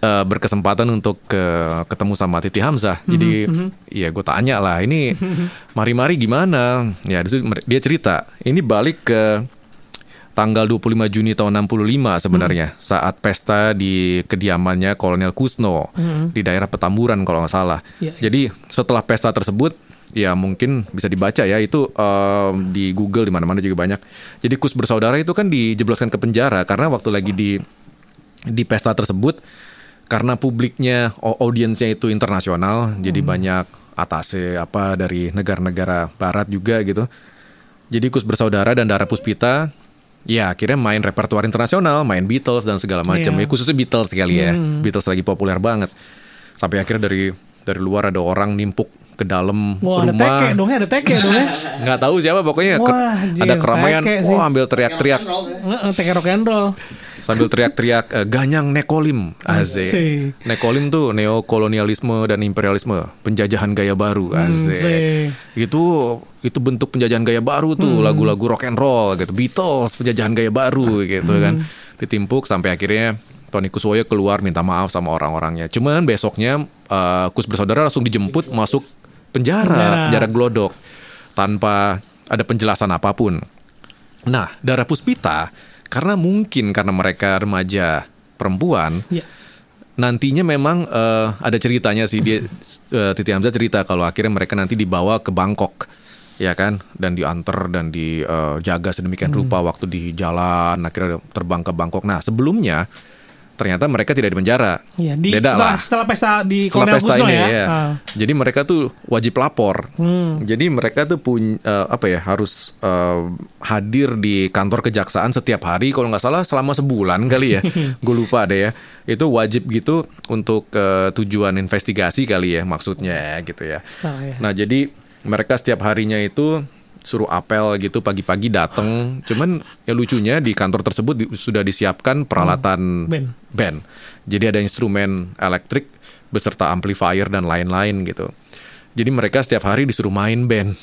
eh, berkesempatan untuk ke ketemu sama Titi Hamzah. Jadi Mhm, ya gue tanya lah, ini mari-mari gimana? Ya dia cerita, ini balik ke tanggal 25 Juni tahun 65 sebenarnya saat pesta di kediamannya Kolonel Kusno di daerah Petamburan kalau nggak salah. Iya, iya. Jadi setelah pesta tersebut ya mungkin bisa dibaca ya itu em, di Google di mana-mana juga banyak. Jadi Kus bersaudara itu kan dijebloskan ke penjara karena waktu lagi di di pesta tersebut karena publiknya au- audiensnya itu internasional jadi banyak atase apa dari negara-negara barat juga gitu. Jadi Kus bersaudara dan Dara Puspita ya akhirnya main repertuar internasional, main Beatles dan segala macam. Iya. Ya khususnya Beatles sekali ya. Beatles lagi populer banget. Sampai akhirnya dari dari luar ada orang nimpuk ke dalam Wah, ada rumah. teke dong ya, ada teke dong ya. nggak tahu siapa pokoknya ke- Wah, ada keramaian wah ambil teriak-teriak Teke rock and roll. Sambil teriak-teriak eh, ganyang nekolim. Asik. Nekolim tuh neokolonialisme dan imperialisme, penjajahan gaya baru Asik. Asik. Itu itu bentuk penjajahan gaya baru tuh, lagu-lagu rock and roll gitu. Beatles penjajahan gaya baru gitu kan. Ditimpuk sampai akhirnya Tony Kuswoyo keluar minta maaf sama orang-orangnya. Cuman besoknya eh, Kus bersaudara langsung dijemput masuk penjara, Penjara. penjara glodok tanpa ada penjelasan apa pun. Nah, Darah Puspita karena mungkin karena mereka remaja perempuan, Iya. nantinya memang eh, ada ceritanya sih dia eh, Titi Hamzah cerita kalau akhirnya mereka nanti dibawa ke Bangkok ya kan dan diantar dan dijaga sedemikian rupa waktu di jalan akhirnya terbang ke Bangkok. Nah, sebelumnya ternyata mereka tidak di penjara. Iya, di Beda setelah, lah. setelah pesta di Setelah Kolonel pesta ini ya. ya. Ah. Jadi mereka tuh wajib lapor. Hmm. Jadi mereka tuh punya apa ya harus eh, hadir di kantor kejaksaan setiap hari kalau nggak salah selama sebulan kali ya. Gue lupa deh ya. Itu wajib gitu untuk eh, tujuan investigasi kali ya maksudnya gitu ya. Salah ya. Nah jadi mereka setiap harinya itu suruh apel gitu pagi-pagi datang. Cuman ya lucunya di kantor tersebut di- sudah disiapkan peralatan Band. band. Jadi ada instrumen elektrik beserta amplifier dan lain-lain gitu. Jadi mereka setiap hari disuruh main band,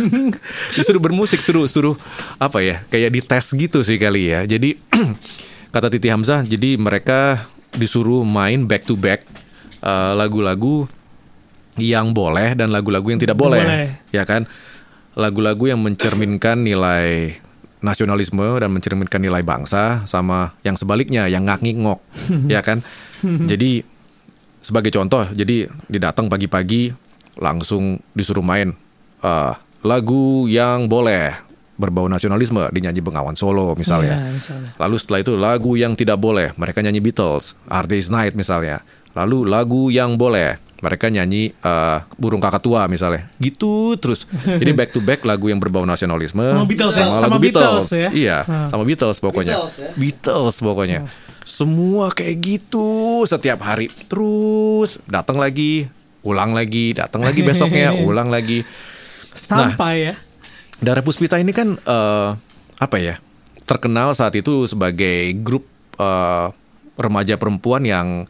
disuruh bermusik, suruh suruh apa ya, kayak dites gitu sih kali ya. Jadi kata Titi Hamzah, jadi mereka disuruh main back to back eh, lagu-lagu yang boleh dan lagu-lagu yang tidak boleh, Boleh. ya kan? Lagu-lagu yang mencerminkan nilai nasionalisme dan mencerminkan nilai bangsa sama yang sebaliknya yang ngak-ngok, ya kan? Jadi sebagai contoh, jadi didatang pagi-pagi langsung disuruh main eh, lagu yang boleh berbau nasionalisme dinyanyi Bengawan Solo misalnya. Iya, misalnya. Lalu setelah itu lagu yang tidak boleh mereka nyanyi Beatles, Hard Day's Night misalnya. Lalu lagu yang boleh mereka nyanyi eh, Burung Kakak Tua misalnya. Gitu terus. Jadi back to back lagu yang berbau nasionalisme Sama Beatles ya? sama Sama lagu Beatles ya? Iya, Ah. sama Beatles pokoknya. Beatles ya? Beatles pokoknya. Semua kayak gitu setiap hari. Terus datang lagi, ulang lagi, datang lagi besoknya, ulang lagi. Sampai ya. Darah Puspita ini kan eh, apa ya? Terkenal saat itu sebagai grup eh, remaja perempuan yang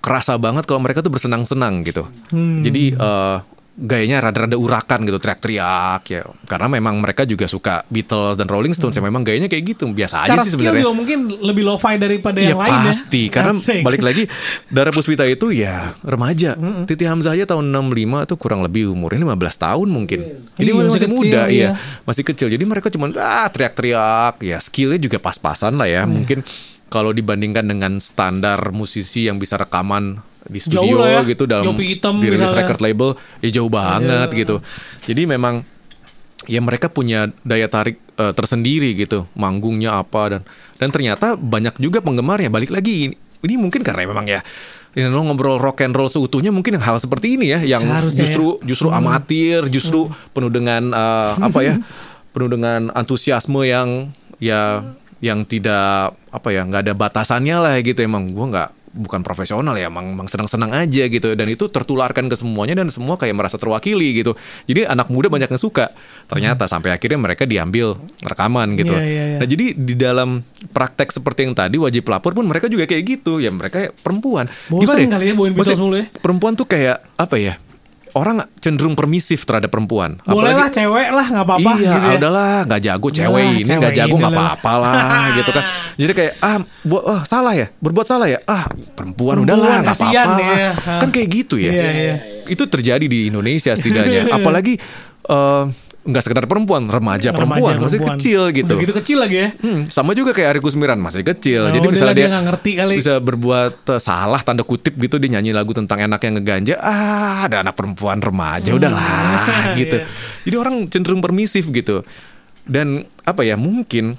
kerasa banget kalau mereka tuh bersenang-senang gitu. Jadi eh, gayanya rada-rada urakan gitu, teriak-teriak ya. Karena memang mereka juga suka Beatles dan Rolling Stones ya memang gayanya kayak gitu. Biasa Secara aja sih sebenarnya. juga mungkin lebih lo-fi daripada Ya yang lain ya. pasti karena Asik. balik lagi Dara Puspita itu ya remaja. Titi Hamzah aja tahun 65 tuh kurang lebih umurnya 15 tahun mungkin. Jadi Iya, masih, masih kecil, muda iya. ya. Masih kecil. Jadi mereka cuma ah teriak-teriak ya skillnya juga pas-pasan lah Iya. ya. Mungkin kalau dibandingkan dengan standar musisi yang bisa rekaman di studio ya. gitu dalam dirilis misalnya. Iya. record label ya jauh banget gitu. Jadi memang ya mereka punya daya tarik eh, tersendiri gitu manggungnya apa dan dan ternyata banyak juga penggemarnya balik lagi ini, ini mungkin karena memang ya ini lo ngobrol rock and roll seutuhnya mungkin hal seperti ini ya yang Seharusnya justru ya. justru amatir justru penuh dengan eh, apa ya penuh dengan antusiasme yang ya yang tidak apa ya nggak ada batasannya lah gitu. Emang gua nggak bukan profesional ya emang, emang senang-senang aja gitu. Dan itu tertularkan ke semuanya dan semua kayak merasa terwakili gitu. Jadi anak muda banyak yang suka. Ternyata sampai akhirnya mereka diambil rekaman gitu. Iya, iya, iya. nah jadi di dalam praktek seperti yang tadi wajib lapor pun mereka juga kayak gitu. Ya mereka perempuan. Bosan kali ya Maksudnya, mulu ya? perempuan tuh kayak apa ya orang cenderung permisif terhadap perempuan Boleh lah cewek lah nggak apa-apa iya, gitu ya. udahlah nggak jago cewek ini nggak jago nggak apa-apa lah gitu kan. Jadi kayak ah buat oh, salah ya, berbuat salah ya. Ah perempuan, Perempuan, udahlah nggak apa-apa. ya. Kan kayak gitu ya. Iya, iya. Itu terjadi di Indonesia setidaknya. Apalagi eh, nggak sekedar perempuan, remaja, perempuan, Remaja, masih perempuan. kecil gitu. Udah gitu kecil lagi ya. Hmm, sama juga kayak Ari Kusmiran masih kecil. Oh, Jadi dia misalnya dia dia, ngerti kali. bisa berbuat eh, salah tanda kutip gitu dia nyanyi lagu tentang enak yang ngeganja. Ah, ada anak perempuan remaja udahlah gitu. Iya. Jadi orang cenderung permisif gitu. Dan apa ya mungkin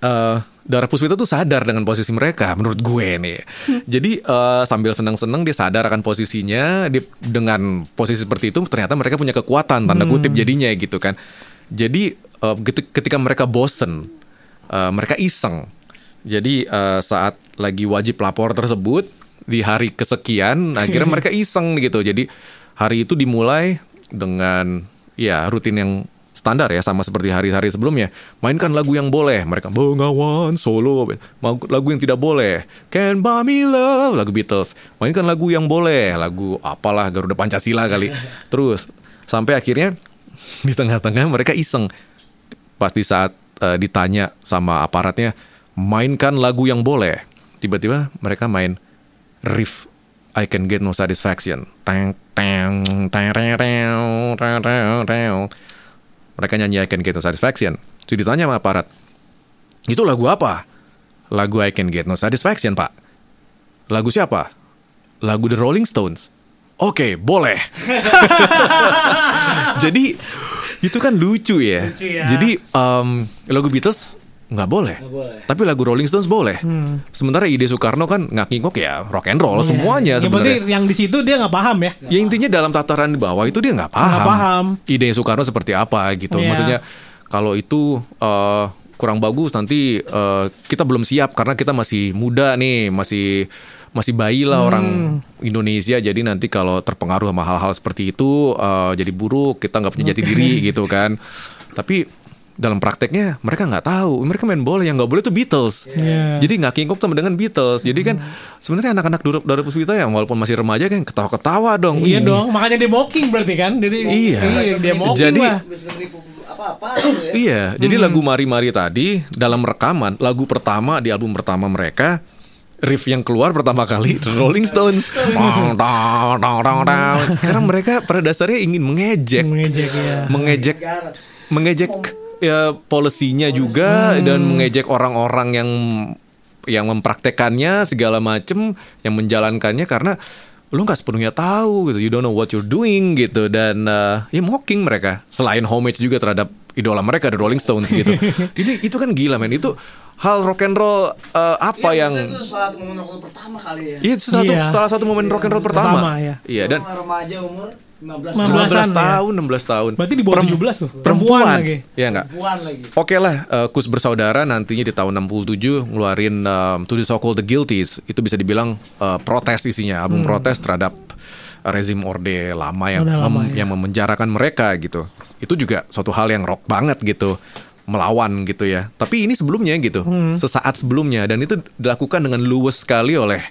eh Dara Puspita tuh sadar dengan posisi mereka menurut gue nih. Jadi eh, sambil senang-senang dia sadar akan posisinya dia, dengan posisi seperti itu ternyata mereka punya kekuatan tanda kutip jadinya gitu kan. Jadi ketik- ketika mereka bosen eh, mereka iseng. Jadi eh, saat lagi wajib lapor tersebut di hari kesekian akhirnya mereka iseng gitu. Jadi hari itu dimulai dengan ya rutin yang standar ya sama seperti hari-hari sebelumnya. Mainkan lagu yang boleh. Mereka Bengawan Solo. Lagu yang tidak boleh. Can Buy Me Love lagu Beatles. Mainkan lagu yang boleh. Lagu apalah Garuda Pancasila kali. Terus sampai akhirnya di tengah-tengah mereka iseng. Pas di saat eh, ditanya sama aparatnya, mainkan lagu yang boleh. Tiba-tiba mereka main riff I can get no satisfaction. Teng teng teng. Mereka nyanyi I can get no satisfaction. Terus ditanya sama aparat, itu lagu apa? Lagu I can get no satisfaction, Pak. Lagu siapa? Lagu The Rolling Stones. Oke, boleh. Jadi itu kan lucu ya. Lucu ya. Jadi em, lagu Beatles nggak boleh. Nggak boleh. Tapi lagu Rolling Stones boleh. Sementara ide Soekarno kan ngak-ngikok ya rock and roll semuanya Ya, berarti sebenarnya. yang di situ dia nggak paham ya. Ya intinya dalam tataran di bawah itu dia nggak paham. Nggak paham. Ide Soekarno seperti apa gitu. Iya. Maksudnya kalau itu eh, kurang bagus nanti eh, kita belum siap karena kita masih muda nih, masih masih bayi lah Hmm. orang Indonesia. Jadi nanti kalau terpengaruh sama hal-hal seperti itu eh, jadi buruk, kita nggak punya jati diri gitu kan. Tapi dalam prakteknya mereka nggak tahu mereka main bola yang nggak boleh tuh Beatles Iya. jadi nggak kingkop sama dengan Beatles jadi kan sebenarnya anak-anak Durap Durap Puspita yang walaupun masih remaja kan ketawa-ketawa dong Iya Ih, dong, makanya dia mocking berarti kan. Jadi, Iya. dia mocking Jadi- lah. apa-apa gitu ya. Iya, jadi lagu Mari Mari tadi dalam rekaman lagu pertama di album pertama mereka riff yang keluar pertama kali Rolling Stones. Dong, dong, dong, dong, dong. Karena mereka pada dasarnya ingin mengejek, Mengejek ya. mengejek, mengejek ya polisinya juga dan mengejek orang-orang yang yang mempraktekannya segala macem yang menjalankannya karena lu nggak sepenuhnya tahu gitu you don't know what you're doing gitu dan uh, ya mocking mereka selain homage juga terhadap idola mereka The Rolling Stones gitu ini itu kan gila men itu hal rock and roll uh, apa Iya, yang itu saat momen rock and roll pertama kali ya. Iya, itu satu, Iya. salah satu momen rock and roll pertama. Pertama, ya. Iya, dan remaja umur 15 15 tahun. 15 ya. tahun, 16 tahun. Berarti di bawah Perem- 17 tuh. Perempuan, Perempuan lagi. Iya enggak? Perempuan lagi. Oke lah, eh, Kus bersaudara nantinya di tahun 67 ngeluarin um, To the So Called The Guilties. Itu bisa dibilang eh, protes isinya, album protes terhadap rezim Orde lama yang lama, mem- ya. yang memenjarakan mereka gitu. Itu juga suatu hal yang rock banget gitu melawan gitu ya. Tapi ini sebelumnya gitu, sesaat sebelumnya dan itu dilakukan dengan luwes sekali oleh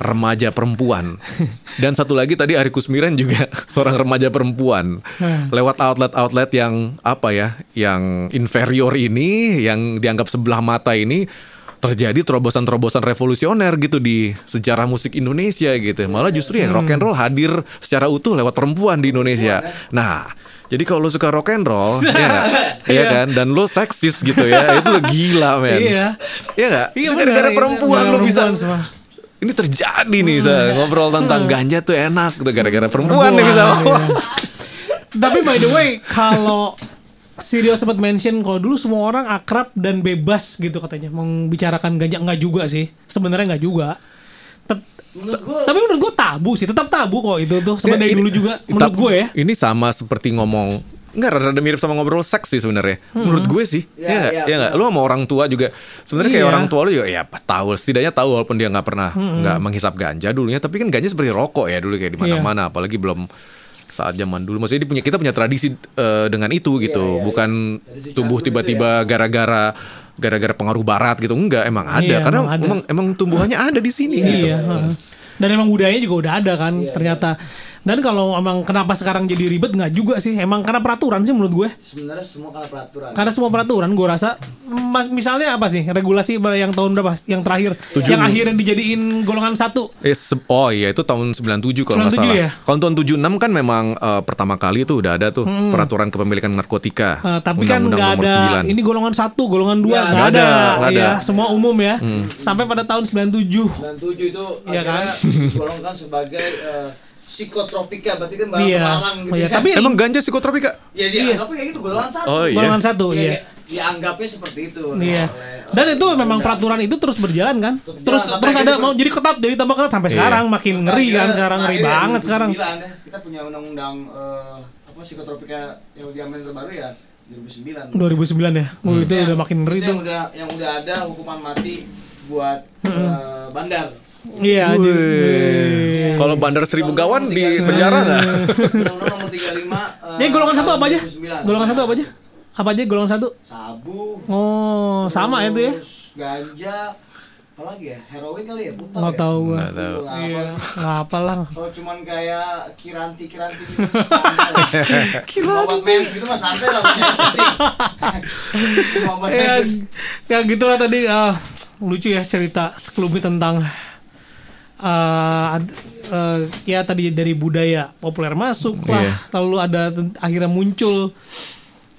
remaja perempuan. Dan satu lagi tadi Ari Kusmiran juga seorang remaja perempuan. Lewat outlet-outlet yang apa ya, yang inferior ini, yang dianggap sebelah mata ini terjadi terobosan-terobosan revolusioner gitu di sejarah musik Indonesia gitu. Malah justru ya rock and roll hadir secara utuh lewat perempuan di Indonesia. Nah, jadi kalau lu suka rock and roll, ya nggak? Iya kan? Dan lu seksis gitu ya, itu lu gila men. Iya. Iya nggak? Iya, gara-gara iya. perempuan Gara-gara lu bisa. semua. Ini terjadi nih, Sa. ngobrol tentang ganja tuh enak tuh gara-gara perempuan, Perempuan, nih bisa. iya. Tapi by the way, kalau Sirio sempat mention kalau dulu semua orang akrab dan bebas gitu katanya membicarakan ganja enggak juga sih. Sebenarnya enggak juga. Tet- Menurut gua tapi menurut gue tabu sih, tetap tabu kok itu tuh. Sama Ya, dari ini- dulu juga menurut tapi gue ya. Ini sama seperti ngomong Enggak, rada mirip sama ngobrol seks sih sebenarnya. Menurut gue sih. Ya, Iya enggak? ya, Iya enggak? Lu sama orang tua juga sebenarnya kayak Iya. orang tua lu ya ya tahu setidaknya tahu walaupun dia nggak pernah nggak menghisap ganja dulunya, tapi kan ganja seperti rokok ya dulu kayak di Iya. mana-mana apalagi belum saat zaman dulu maksudnya dia punya kita punya tradisi eh, dengan itu gitu iya, bukan tumbuh tiba-tiba gara-gara gara-gara pengaruh barat gitu enggak emang ada Iya, karena emang ada. emang emang tumbuhannya ada di sini gitu Iya. heeh. Dan emang budayanya juga udah ada kan ternyata. Dan kalau emang kenapa sekarang jadi ribet nggak juga sih. Emang karena peraturan sih menurut gue. sebenarnya semua karena peraturan. Karena semua peraturan gue rasa mas, misalnya apa sih regulasi yang tahun berapa yang terakhir yang akhirnya dijadiin golongan satu Eh, oh iya itu tahun 97 kalau nggak 97 salah. ya? Kalau tahun 76 kan memang eh, pertama kali itu udah ada tuh peraturan kepemilikan narkotika. Uh, tapi kan Undang-Undang nggak nomor ada 9. ini golongan satu, golongan dua Nggak nggak ada, nggak ada. ya semua umum ya. Sampai pada tahun 97 97 itu Iya kan? digolongkan sebagai eh, psikotropika berarti kan barang Iya. terlarang gitu Iya, ya. tapi Emang ganja psikotropika? ya dia anggapnya kayak gitu golongan satu. Oh, iya. golongan satu, Ya, iya. dia- dia anggapnya seperti itu. Iya. oleh- Dan oleh itu memang peraturan itu terus berjalan kan. Terus Terus berjalan, terus ada gitu. mau jadi ketat, jadi tambah ketat sampai Iya. sekarang makin ngeri kan sekarang ngeri banget sekarang. 2009 ya, kita punya undang-undang eh, apa psikotropika yang lebih aman terbaru ya 2009. 2009 ya. Oh, itu Yang- udah makin ngeri itu tuh. Yang udah yang udah ada hukuman mati buat eh, bandar. Iya, Kalau bandar seribu gawan di penjara nggak? Undang-undang nomor 35 eh, Ya golongan satu apa aja? 2009. Golongan satu apa aja? Apa aja golongan satu? Sabu. Oh, sama ya tuh ya. Ganja. Apa lagi ya? Heroin kali ya? Putar Nggak ya? tahu. Nggak tahu. Nggak Iya, nggak apa lah. Kalau cuman kayak kiranti-kiranti gitu santai. Kiranti. Obat mens gitu mah santai lah. Obat ya, ya gitu lah tadi ah, lucu ya cerita sekelumit tentang ad- eh, ya tadi dari budaya populer masuk lah Iya. lalu ada akhirnya muncul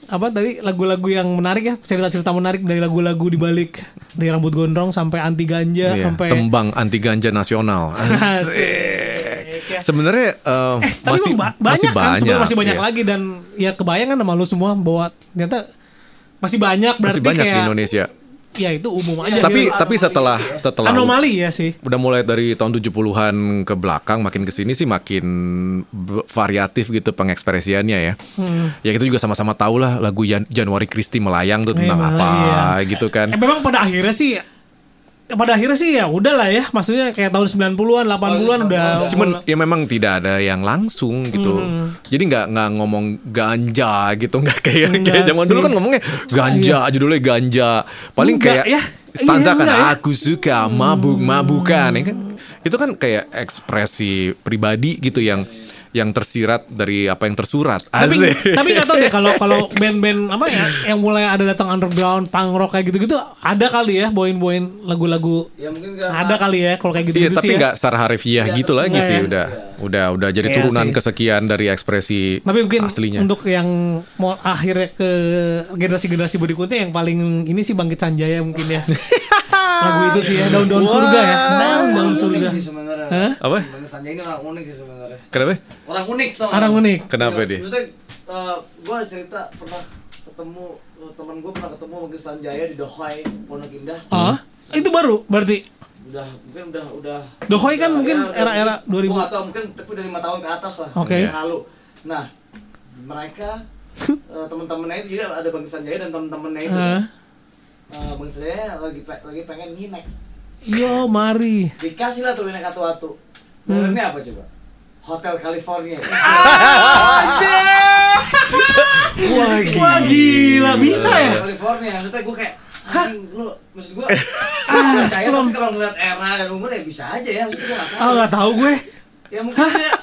apa tadi lagu-lagu yang menarik ya cerita-cerita menarik dari lagu-lagu di balik dari rambut gondrong sampai anti ganja Iya, sampai Tembang anti ganja nasional. Asik. Sebenarnya eh, tapi masih ba- masih banyak kan sebenarnya masih banyak iya. lagi dan ya kebayang kan sama lu semua bahwa ternyata masih banyak berarti Masih banyak kayak di Indonesia. Ya itu umum aja. tapi gitu. tapi setelah setelah anomali ya sih. udah mulai dari tahun 70-an ke belakang makin ke sini sih makin variatif gitu pengekspresiannya ya. Hmm. Ya kita juga sama-sama tahu lah lagu Jan- Januari Kristi melayang tuh tentang Memang, apa iya. gitu kan. Eh, memang pada akhirnya sih pada akhirnya sih ya udahlah ya maksudnya kayak tahun 90-an 80-an udah Cuman ya memang tidak ada yang langsung gitu. Hmm. Jadi nggak nggak ngomong ganja gitu nggak kayak Enggak kayak zaman dulu kan ngomongnya ganja judulnya ganja. Paling Enggak, kayak ya. stanza Iya, kan ya. aku suka mabuk-mabukan ya kan. Itu kan kayak ekspresi pribadi gitu yang yang tersirat dari apa yang tersurat. tapi Asik. tapi nggak tahu deh kalau kalau band-band apa ya yang mulai ada datang underground punk rock kayak gitu-gitu ada kali ya boin-boin lagu-lagu Ya mungkin karena ada kali ya kalau kayak Iya, gitu-gitu tapi sih ya. nggak secara harfiah Iya, gitu lagi sih ya. udah. Udah udah jadi Iya turunan sih. kesekian dari ekspresi Tapi mungkin aslinya. untuk yang mau akhirnya ke generasi-generasi berikutnya yang paling ini sih Bangkit Sanjaya mungkin ya. Lagu itu sih ya, daun-daun surga ya. Daun-daun surga. sih sebenarnya. Hah? Apa? Bang Sanjay ini orang unik sih sebenarnya. Kenapa? Orang unik tuh. Orang unik. Kenapa Ya, dia? Maksudnya eh, gua ada cerita pernah ketemu eh, temen gue pernah ketemu Bang Sanjaya di Dohai Pondok Indah. Ah, itu baru berarti. Udah mungkin udah udah. Dohoi kan udah- mungkin ya, era-era 2000. Gua nggak tahu mungkin tapi udah lima tahun ke atas lah. Oke. yang Lalu. Nah mereka eh, teman-temannya itu jadi ada Bang Sanjaya dan teman-temannya itu. Ah. Eh, Bang Sanjaya lagi pe- lagi pengen nginek. Yo, mari. Dikasih lah tuh nginek atu-atu. Hmm. Ini apa coba? Hotel California. Wah, Wah, gila bisa ya? California maksudnya gue kayak anjing lu maksud gue ah, percaya tapi kalau ngeliat era dan umur ya bisa aja ya maksudnya gue gak tahu Ah, nggak tahu gue. ya mungkin dia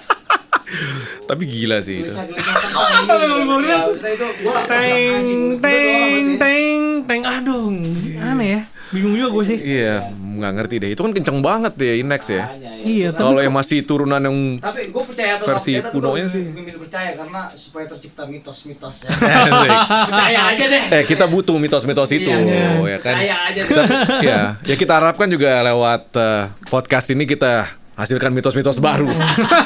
Tapi gila sih itu. California. Ya, Teng, teng, teng, teng. Aduh, aneh ya. Bingung juga gue sih. Iya, nggak ngerti deh. Itu kan kenceng banget ya Inex ya. Iya, tapi Kalau yang masih turunan yang tapi gue percaya atau Versi tak percaya, tapi kunonya sih. lebih percaya karena supaya tercipta mitos-mitos ya percaya aja deh eh kita butuh mitos-mitos itu Iya, ya kan. percaya aja deh Tapi, ya, ya kita harapkan juga lewat eh, podcast ini kita hasilkan mitos-mitos baru.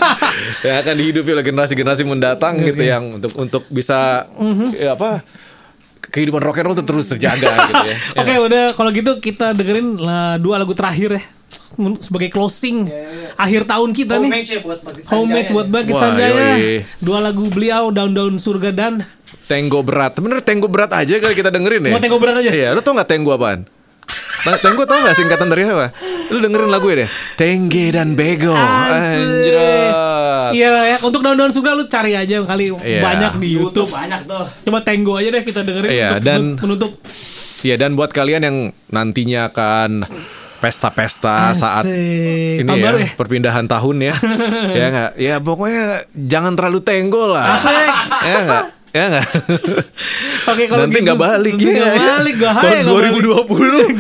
ya akan dihidupi oleh generasi-generasi mendatang gitu yang untuk untuk bisa ya apa kehidupan rock and roll terus terjaga gitu ya. Oke, udah kalau gitu kita dengerin lah dua lagu terakhir ya sebagai closing akhir tahun kita nih. homage ya buat Bangkit Homage Sanjaya buat nih. Bangkit Wah, Sanjaya. Dua lagu beliau Daun-daun Surga dan Tenggo berat. Bener tenggo berat aja kali kita dengerin ya. Mau tenggo berat aja? Iya, lu tau gak tenggo apaan? Tenggo tau gak singkatan dari apa? Lu dengerin lagu ya deh. Tengge dan bego. Anjir. Iya ya, untuk Daun-daun Surga lu cari aja kali Iya. banyak di YouTube YouTube. banyak tuh Coba Tenggo aja deh kita dengerin Iya, untuk dan- menutup Iya, dan buat kalian yang nantinya akan pesta-pesta saat Asik. ini ya, ya? perpindahan tahun ya. ya enggak? Ya pokoknya jangan terlalu tenggo lah. ya enggak? Ya enggak? Oke, kalau Nanti gitu, nggak balik nanti ya. nggak balik, bahaya Tahun nggak balik.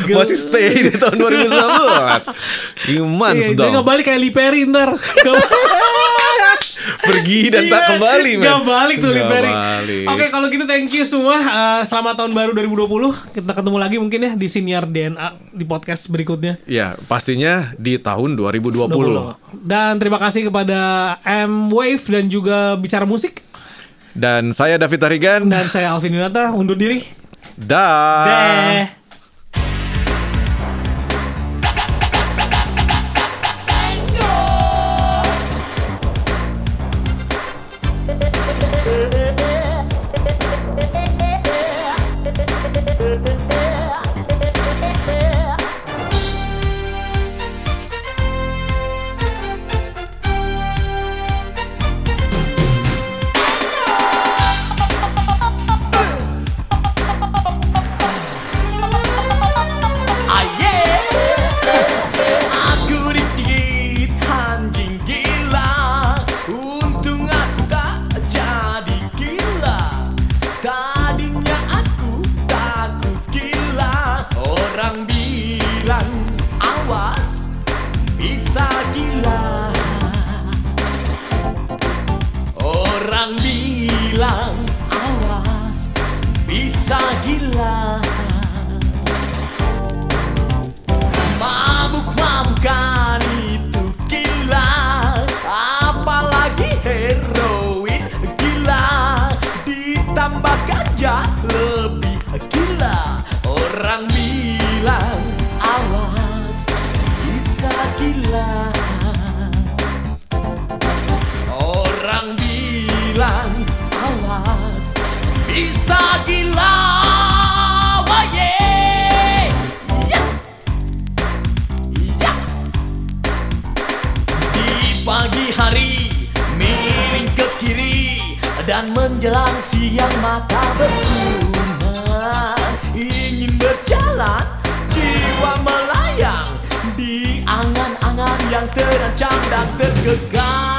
2020 masih stay di tahun 2019. Gimana Iya, dia dong? nggak balik kayak Liperi ntar. Pergi dan tak Iya, kembali, men. Nggak balik tuh Liperi. balik. Oke, kalau gitu thank you semua. Eh, selamat tahun baru 2020. Kita ketemu lagi mungkin ya di Siniar DNA di podcast berikutnya. Ya, pastinya di tahun 2020. 20. Dan terima kasih kepada M Wave dan juga Bicara Musik Dan saya David Tarigan. dan saya Alvin Yunata undur diri. Dah. Deh. got siang mata berguna. Ingin berjalan jiwa melayang. Di angan-angan yang terancam dan tergegar